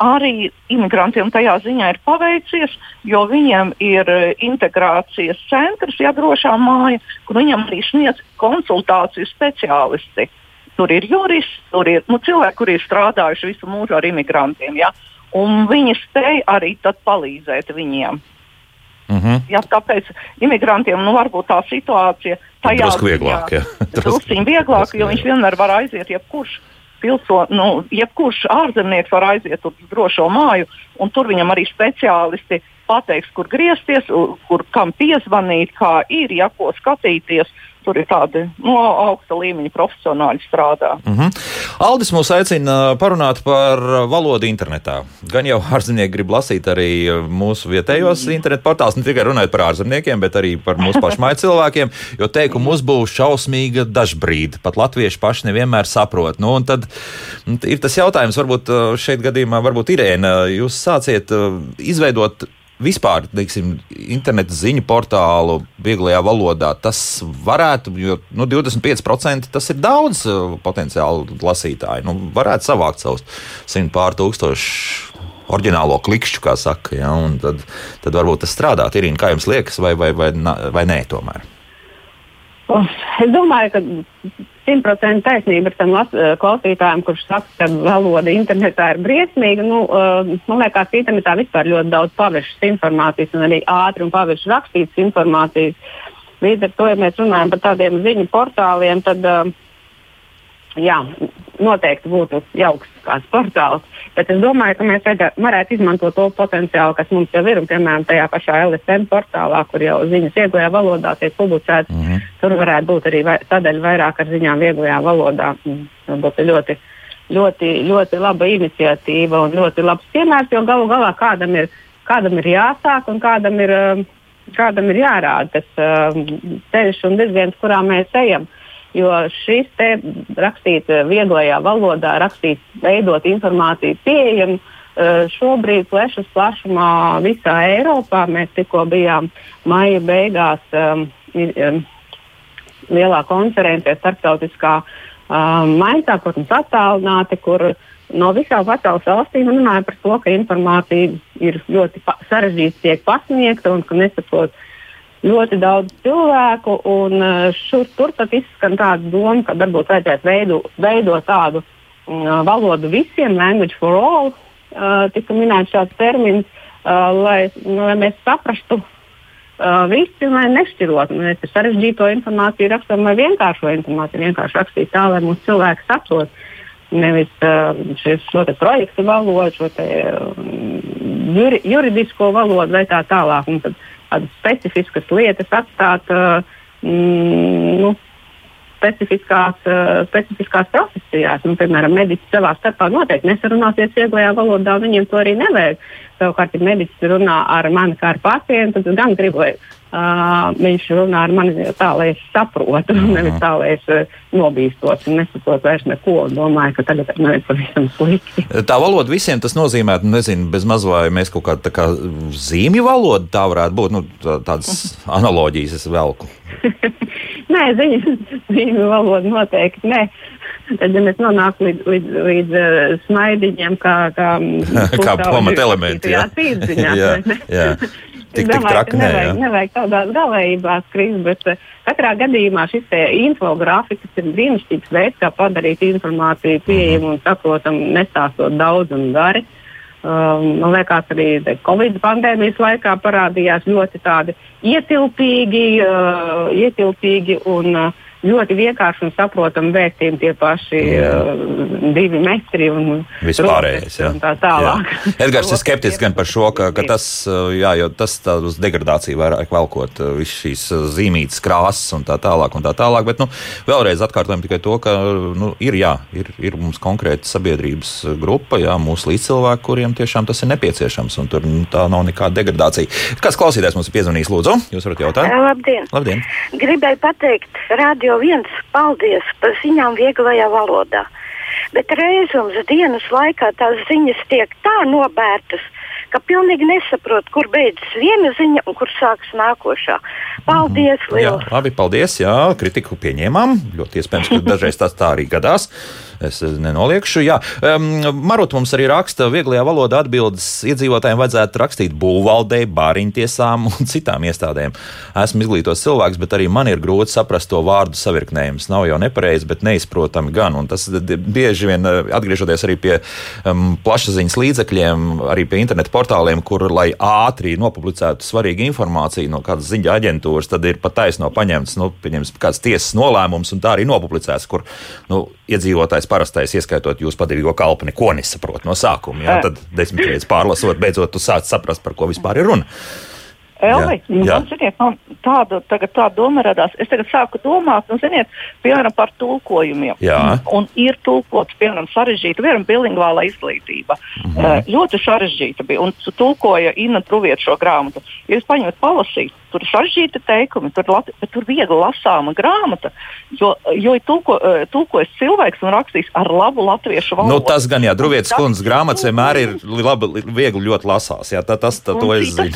arī imigrantiem tajā ziņā ir paveicies, jo viņiem ir e, integrācijas centrs, ja drošā māja, kur viņam arī sniedz konsultāciju speciālisti. Tur ir juristi, tur ir nu, cilvēki, kuri ir strādājuši visu mūžu ar imigrantiem. Ja? Un viņi spēj arī palīdzēt viņiem. Uh -huh. ja, tāpēc imigrantiem nu, varbūt tā situācija tajā Drusku vieglāk. [LAUGHS] Drusku vieglāk, jo viņš vienmēr var aiziet jebkurš. Pilso, nu, jebkurš ārzemnieks var aiziet uz drošo māju, un tur viņam arī speciālisti pateiks, kur griezties, kur kam piezvanīt, kā ir, ja ko skatīties. Tur ir tādi no, augsta līmeņa profesionāļi strādā. Uh -huh. Aldis mūs aicina parunāt par valodu internetā. Gan jau [LAUGHS] ārzemnieki grib lasīt arī mūsu vietējos internetu portālus, ne tikai runājot par ārzemniekiem, bet arī par mūsu pašmāju [LAUGHS] cilvēkiem, jo teikumu uzbūve šausmīga dažbrīd. Pat latvieši paši nevienmēr saprot. Nu, tad nu, ir tas jautājums, varbūt uh, šeit gadījumā, varbūt Irēna, jūs sāciet uh, izveidot vispār, teiksim, internetu ziņu portālu vieglajā valodā, tas varētu, jo nu, 25% tas ir daudz uh, potenciāli lasītāju. Nu, varētu savākt savus simt pār tūkstošu oriģinālo klikšķu, kā saka, ja, tad, tad varbūt tas strādā. Irīna, kā jums liekas, vai, vai, vai, vai nē, tomēr? Oh, Es domāju, ka simtprocentīgi taisnība ir tam eh, klausītājam, kurš saka, ka valoda internetā ir briesmīga. Nu, uh, man liekas, ka internetā vispār ļoti daudz pavēršas informācijas un arī ātri un pavēršas rakstītas informācijas. Līdz ar to, ja mēs runājam par tādiem ziņu portāliem, tad uh, jā, noteikti būtu jauks kāds portāls. Bet es domāju, ka mēs varētu izmantot to potenciālu, kas mums jau ir. Piemēram, tajā pašā LSM portālā, kur jau ziņas vieglajā valodā tiek publicētas, mm -hmm. tur varētu būt arī vai, sadaļa vairāk ar ziņām vieglajā valodā. Mm, Tas būtu ļoti, ļoti, ļoti laba iniciatīva un ļoti labs piemērs, jo galu galā kādam ir, kādam ir jāsāk un kādam ir, um, kādam ir jārāda tas um, ceļš un virziens, kurā mēs ejam. Jo šis te rakstīt eh, vieglajā valodā, rakstīt, veidot informāciju pieejamu, eh, šobrīd plešas plašumā visā Eiropā. Mēs tikko bijām maija beigās um, lielā konferencē starptautiskā um, maisā, protams, attālināti, kur no visām pasaules valstīm runāja par to, ka informācija ir ļoti sarežģīta, tiek pasniegta un ka nesaprot ļoti daudz cilvēku. Un, uh, šur tur tad izskan tāda doma, ka varbūt vajadzētu veidu, veidot tādu uh, valodu visiem, language for all, uh, tika minēts šāds termins, uh, lai, nu, lai mēs saprastu. Uh, visi lai nešķirot, mēs ar sarežģīto informāciju rakstām vai vienkāršo informāciju, vienkārši rakstīt tā, lai mūsu cilvēki saprot. Nevis uh, šis, šo projektu valodu, šo te, um, juri, juridisko valodu vai tā tālāk. Un tad tādas specifiskas lietas atstāt uh, mm, nu, specifiskās, uh, specifiskās profesijās. Nu, piemēram, mediķis savā starpā noteikti nesarunāsies vieglajā valodā, viņiem to arī nevajag. Savukārt, ja mediķis runā ar mani kā ar pacientu, tad gan gribu, lai uh, viņš runā ar mani tā, lai es saprotu, [LAUGHS] nevis tā, lai es uh, nobīstos un nesaprotu vairs neko un domāju, ka tagad man ir pavisam slikti. Tā valoda visiem tas nozīmē, nezinu, bez maz vai mēs kaut kāda tā kā zīmju valoda tā varētu būt. Nu, tā, tādas [LAUGHS] analoģijas es velku. [LAUGHS] Nē, ziņu, [LAUGHS] ziņu valoda noteikti nē. Tad, ja mēs nonākam līdz, līdz, līdz uh, smaidiņiem, kā, kā, [LAUGHS] Kā pamatelementi, [LAUGHS] jā, jā. tīrdziņā, Jā, jā. Tik- tik traki ka nē, nevajag, nevajag tādās galējībās krist, bet uh, katrā gadījumā šis te infografiks ir brīnišķīgs veids, kā padarīt informāciju pieejamu un saprotamu, nestāstot daudz un gari. Um, man liekas, arī Covid pandēmijas laikā parādījās ļoti ietilpīgi, uh, ietilpīgi un uh, ļoti vienkārši un saprotami vēstījumi tie paši uh, divi metri un Vispārējais, jā. un tā tālāk. Jā. Edgars ir [LAUGHS] skeptisks gan par šo, ka, ka tas, uh, jā, jo tas tā uz degradāciju vairāk velkot uh, visu šīs zīmītas krāsas un tā tālāk un tā tālāk. Bet, nu, vēlreiz atkārtojam tikai to, ka, nu, ir, jā, ir, ir mums konkrēta sabiedrības grupa, jā, mūsu līdzcilvēki, kuriem tiešām tas ir nepieciešams un tur nu, tā nav nekāda degradācija. Kāds klausītājs mums ir piezvanījis, lūdzu? Jūs varat jautāt? Labdien! Labdien! Gribēju pateikt, Radio viens paldies par ziņām vieglajā valodā. Bet reizums dienas laikā tās ziņas tiek tā nobērtas, ka pilnīgi nesaprot, kur beidzas viena ziņa un kur sākas nākošā. Paldies! Mhm. Jā, Liels. labi, paldies. Jā, kritiku pieņēmām. Ļoti iespējams, ka dažreiz tas tā arī gadās. Es eh, nenoliekšu. Jā, Marut mums arī raksta, vieglajā valodā atbildes iedzīvotājiem vajadzētu rakstīt būvvaldei, bāriņtiesām un [LAUGHS] citām iestādēm. Esmu izglītots cilvēks, bet arī man ir grūti saprast to vārdu savirknējumus. Nav jau nepareizi, bet neizprotami gan. Un tas bieži vien eh, atgriežoties arī pie um, plašsaziņas līdzekļiem, arī pie interneta portāliem kur, lai ātri nopublicētu svarīgu informāciju no kādas ziņa aģentūras, tad ir pat taisno paņemts, nu, pieņems kāds tiesas nolēmums, un tā arī nopublicēts, kur, nu, iedzīvotājs parastais, ieskaitot jūs padevīgo kalpu, neko nesaprot no sākuma. Jā, tad desmit reizes pārlasot, beidzot, tu sāc saprast, par ko vispār ir runa. Elvi, nu, man, ziniet, man tāda, tāda doma radās. Es tagad sāku domāt, nu, ziniet, piemēram, par tulkojumiem. Jā. Un ir tulkots, piemēram, sarežģīta, piemēram, bilingvāla izglītība. Mm -hmm. uh, ļoti sarežģīta bija. Un tulkoja Inna Truvieta šo grāmatu. Ja jūs paņemat palasīt, tur ir sarežģīti teikumi, tur, lati, tur viegli lasāma grāmata, jo, jo ir tulko, uh, tulkojis cilvēks un rakstījis ar labu latviešu valodu. Nu, tas gan, jā, Truviets kundzes grāmatas vienmēr ir labi, viegli ļoti lasās. Jā, tā, tas, tā, to es zinu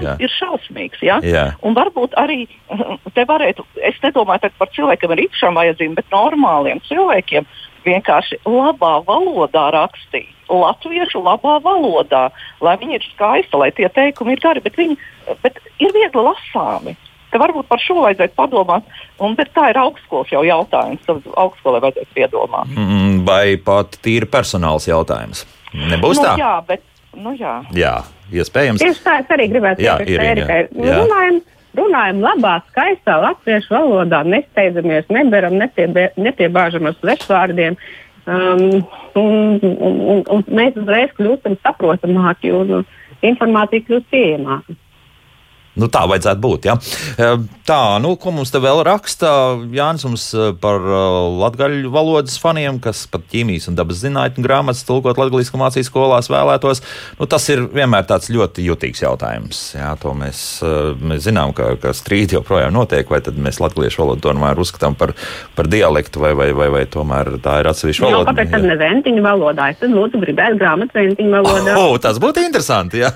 [LAUGHS] tulkojums ir šausmīgs. Ja? Jā. Un varbūt arī [LAUGHS] te varētu, es nedomāju par cilvēkiem ar īpašām vajadzībām, bet normāliem cilvēkiem vienkārši labā valodā rakstīt. Latviešu labā valodā, lai viņi ir skaisti, lai tie teikumi ir gari, bet viņi bet ir viegli lasāmi. Te varbūt par šo vajadzētu padomāt, un tā ir augstskolas jau jautājums. Tad augstskolai vajadzētu piedomāt. Mm, vai pat tīri personāls jautājums? Nebūs nu, tā? Jā, bet Nu, jā. jā, iespējams. Tieši tā es arī gribētu jā, teikt, Erikai. Runājam, runājam labā, skaistā latviešu valodā, nesteidzamies, neberam, nepiebē, nepiebāžam ar svešvārdiem. Um, un, un, un, un mēs uzreiz kļūstam saprotamāki un informācija kļūst pieejamāka. Nu, tā vajadzētu būt. Ja? Tā, nu, ko mums te vēl raksta Jānis mums par latviešu valodas faniem, kas pat ķīmijas un dabas zinātņu grāmatas tulkot latviešu mācīs skolās vēlētos. Nu, tas ir vienmēr tāds ļoti jutīgs jautājums. Jā, to mēs, mēs zinām, ka, ka strīdi joprojām notiek, vai tad mēs latviešu valodu tomēr uzskatām par, par dialektu, vai, vai, vai, vai tomēr tā ir atsevišķa valoda. Jā, kāpēc tad ne ventiņu valodā? Es tad lūdzu gribētu grāmatu ventiņu valodā. Oh, tas būtu interesanti, jā.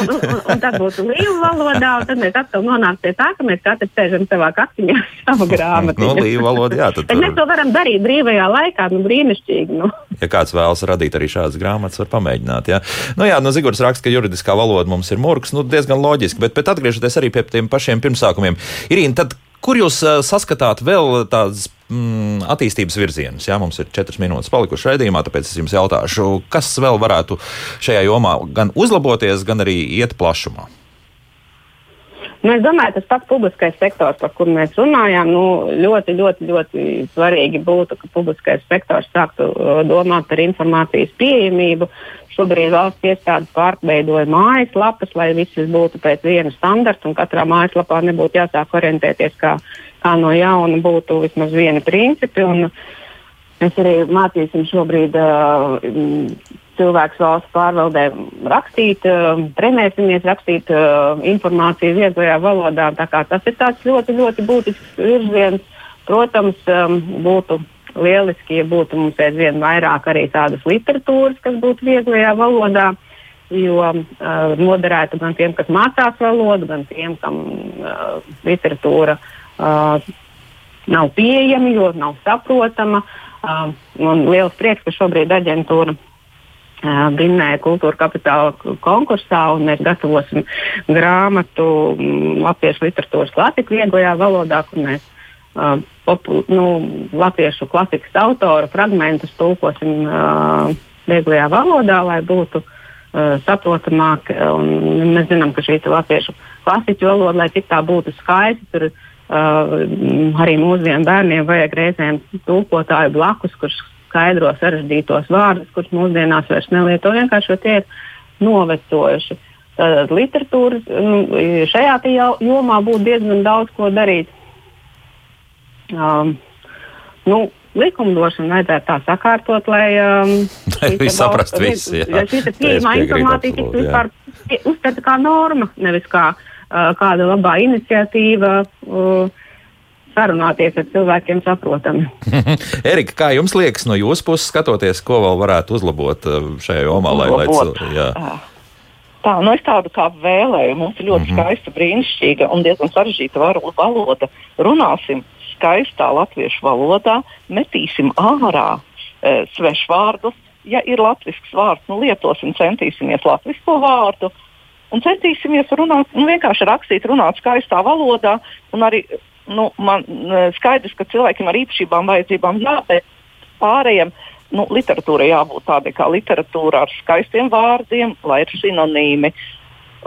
un, un, un, tad būtu līvu valodā un tad mēs atkal nonākam pie tā, ka mēs katrs sēžam savā kaktiņā, savā grāmatā. [LAUGHS] no līva valoda, jā. Tad, mēs to varam darīt brīvajā laikā, nu brīnišķīgi. Nu. [LAUGHS] Ja kāds vēlas radīt arī šādas grāmatas, var pamēģināt. Jā, nu, jā no Zigordas raksta, ka juridiskā valoda mums ir murgs, nu diezgan loģiski, bet, bet atgriežoties arī pie tiem pašiem pirmsākumiem, Irīna, tad kur jūs uh, saskatāt vēl tādas mm, attīstības virzienus. Jā, mums ir četras minūtes palikušas raidījumā, tāpēc es jums jautāšu, kas vēl varētu šajā jomā gan uzlaboties, gan arī iet plašumā. Nu, es domāju, tas pats publiskais sektors, par kuru mēs runājām, nu, ļoti, ļoti, ļoti svarīgi būtu, ka publiskais sektors sāktu uh, domāt par informācijas pieejamību. Šobrīd valsts iestādes pārveidoja mājaslapas, lai viss būtu pēc viena standarta, un katrā mājaslapā nebūtu jāsāk orientēties, kā, kā no jauna būtu vismaz vieni principi. Un, Mēs arī mācīsim šobrīd uh, cilvēks valsts pārvaldē rakstīt, uh, trenēsimies rakstīt uh, informāciju vieglajā valodā. Tas ir ļoti, ļoti būtisks virziens. Protams, um, būtu lieliski, ja būtu mums aizvien vairāk arī tādas literatūras, kas būtu vieglajā valodā. Jo uh, noderētu gan tiem, kas mācās valodu, gan tiem, kam uh, literatūra uh, nav pieejama, jo nav saprotama. Uh, man liels prieks, ka šobrīd aģentūra vinnēja kultūra kapitāla konkursā, un mēs gatavosim grāmatu um, latviešu literatūras klasiku vieglajā valodā, kur mēs uh, popu, nu, latviešu klasikas autora fragmentus tulkosim uh, vieglajā valodā, lai būtu uh, saprotamāk. Mēs zinām, ka šī latviešu klasiķu valoda, lai cik tā būtu skaista, tur Uh, arī mūsdienu bērniem vajag reizēm tūkotāju blakus, kurš skaidro sarežģītos vārdus, kurus mūsdienās vairs nelieto. Vienkārši tie ir novecojuši. Tad literatūras nu, šajā jomā būtu diezgan daudz ko darīt. Um, nu, likumdošanu vajadzētu tā sakārtot, lai um, [LAUGHS] visi saprastu visu. Ja šī pieejamā informācija tiktu vispār uztvērta kā norma, nevis kā uh, kāda labā iniciatīva sarunāties ar cilvēkiem saprotami. [LAUGHS] Erika, kā jums liekas no jūsu puses skatoties, ko vēl varētu uzlabot šajā jomā? Lai, lai, Tā, nu es tādu kā vēlēju. Mums ir ļoti mm -hmm. skaista, brīnišķīga un diezgan sarežģīta valoda. Runāsim skaistā latviešu valodā, metīsim ārā e, svešvārdus. Ja ir latviešu vārds, nu lietosim, centīsimies latviešu vārdu un centīsimies runāt, nu, vienkārši rakstīt, runāt skaistā valodā. Arī nu, man skaidrs, ka cilvēkiem ar īpašībām, vajadzībām jābūt pārējiem. nu, literatūrai jābūt tādai kā literatūra ar skaistiem vārdiem, lai ir sinonīmi,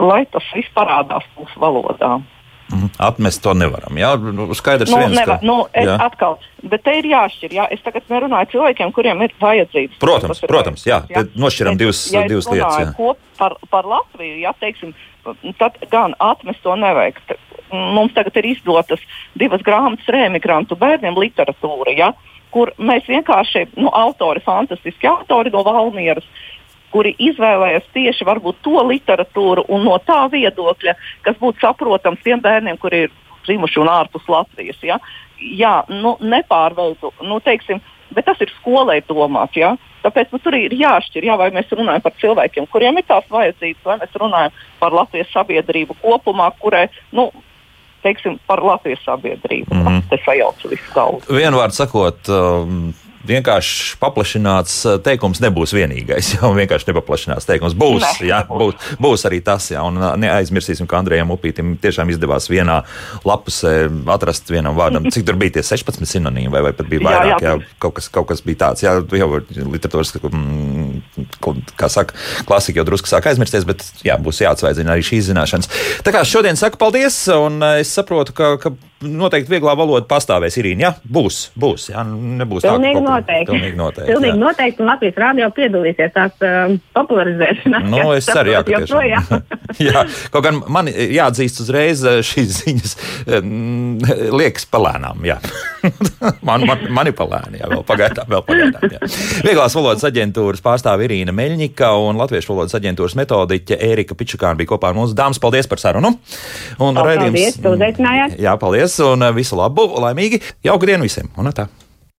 lai tas viss parādās mūsu valodā. Mhm. Atmest to nevaram. Jā, nu, skaidrs, Nu, viens, nevar, ka, nu, es jā. atkal, bet te ir jāšķir. Jā. Es tagad nerunāju cilvēkiem, kuriem ir vajadzības. Protams, ir protams, jā, te nošķiram divas, ja divas lietas. Jā. Par, par Latviju, jā, teiksim, tad gan atmest to nevajag. Mums tagad ir izdotas divas grāmatas rēmigrantu bērniem literatūra, ja, kur mēs vienkārši, nu, autori, fantastiski autori no Valmieras, kuri izvēlējās tieši varbūt to literatūru un no tā viedokļa, kas būtu saprotams tiem bērniem, kuri ir dzimuši un ārpus Latvijas. Ja? Jā, nu, nepārveidu, nu, teiksim, bet tas ir skolai domāts. Ja? Tāpēc nu, tur ir jāšķir, jā, vai mēs runājam par cilvēkiem, kuriem ir tās vajadzības, vai mēs runājam par Latvijas sabiedrību kopumā, kurai, nu, teiksim, par Latvijas sabiedrību. Mm. -hmm. Tas sajauc visu galvu. Vienvārds sakot, um, vienkārši paplašināts uh, teikums nebūs vienīgais. [LAUGHS] Jā, vienkārši nepaplašināts teikums būs. Ne, jā, būs, būs arī tas, jā, un uh, neaizmirsīsim, ka Andrejam Upītam tiešām izdevās vienā lapusē atrast vienam vārdam, cik tur bija tie 16 sinonīmi, vai, vai pat bija vairāk. Jā, jā. jā, kaut, kas, kaut kas bija tāds, jā, jau literatūras, mm, kā saka, klasika jau drusku sāk aizmirsties, bet jā, būs jāatsvaidzina arī šīs zināšanas. Tā kā šodien saku paldies, un uh, es saprotu, ka, ka noteikti vieglā valoda pastāvēs, Irīna. Jā, būs, būs, jā, nebūs tā, ka Pilnīgi kaut ko- noteikti. Pilnīgi noteikti. Pilnīgi jā. noteikti, un Latvijas rādio piedalīsies tās um, popularizēšanā. Nu, es ceru, jā, ka tiešām. [LAUGHS] jā, kaut gan man jāatzīst uzreiz eh, šīs ziņas mm, liekas palēnām. Jā. [LAUGHS] man, man, man ir palēni, jā, vēl pagaidām. Vēl pagaidām jā. Vieglās valodas aģentūras pārstāve Irīna Meļņika un Latviešu valodas aģentūras metodiķe Ērika Pičukāna bija kopā ar mums. Dāmas, paldies par sarunu! Un Paldies, raidījums- ka uzaicinājāt. Jā, paldies un eh, visu labu, laimīgi, jauku dienu visiem! Un tā!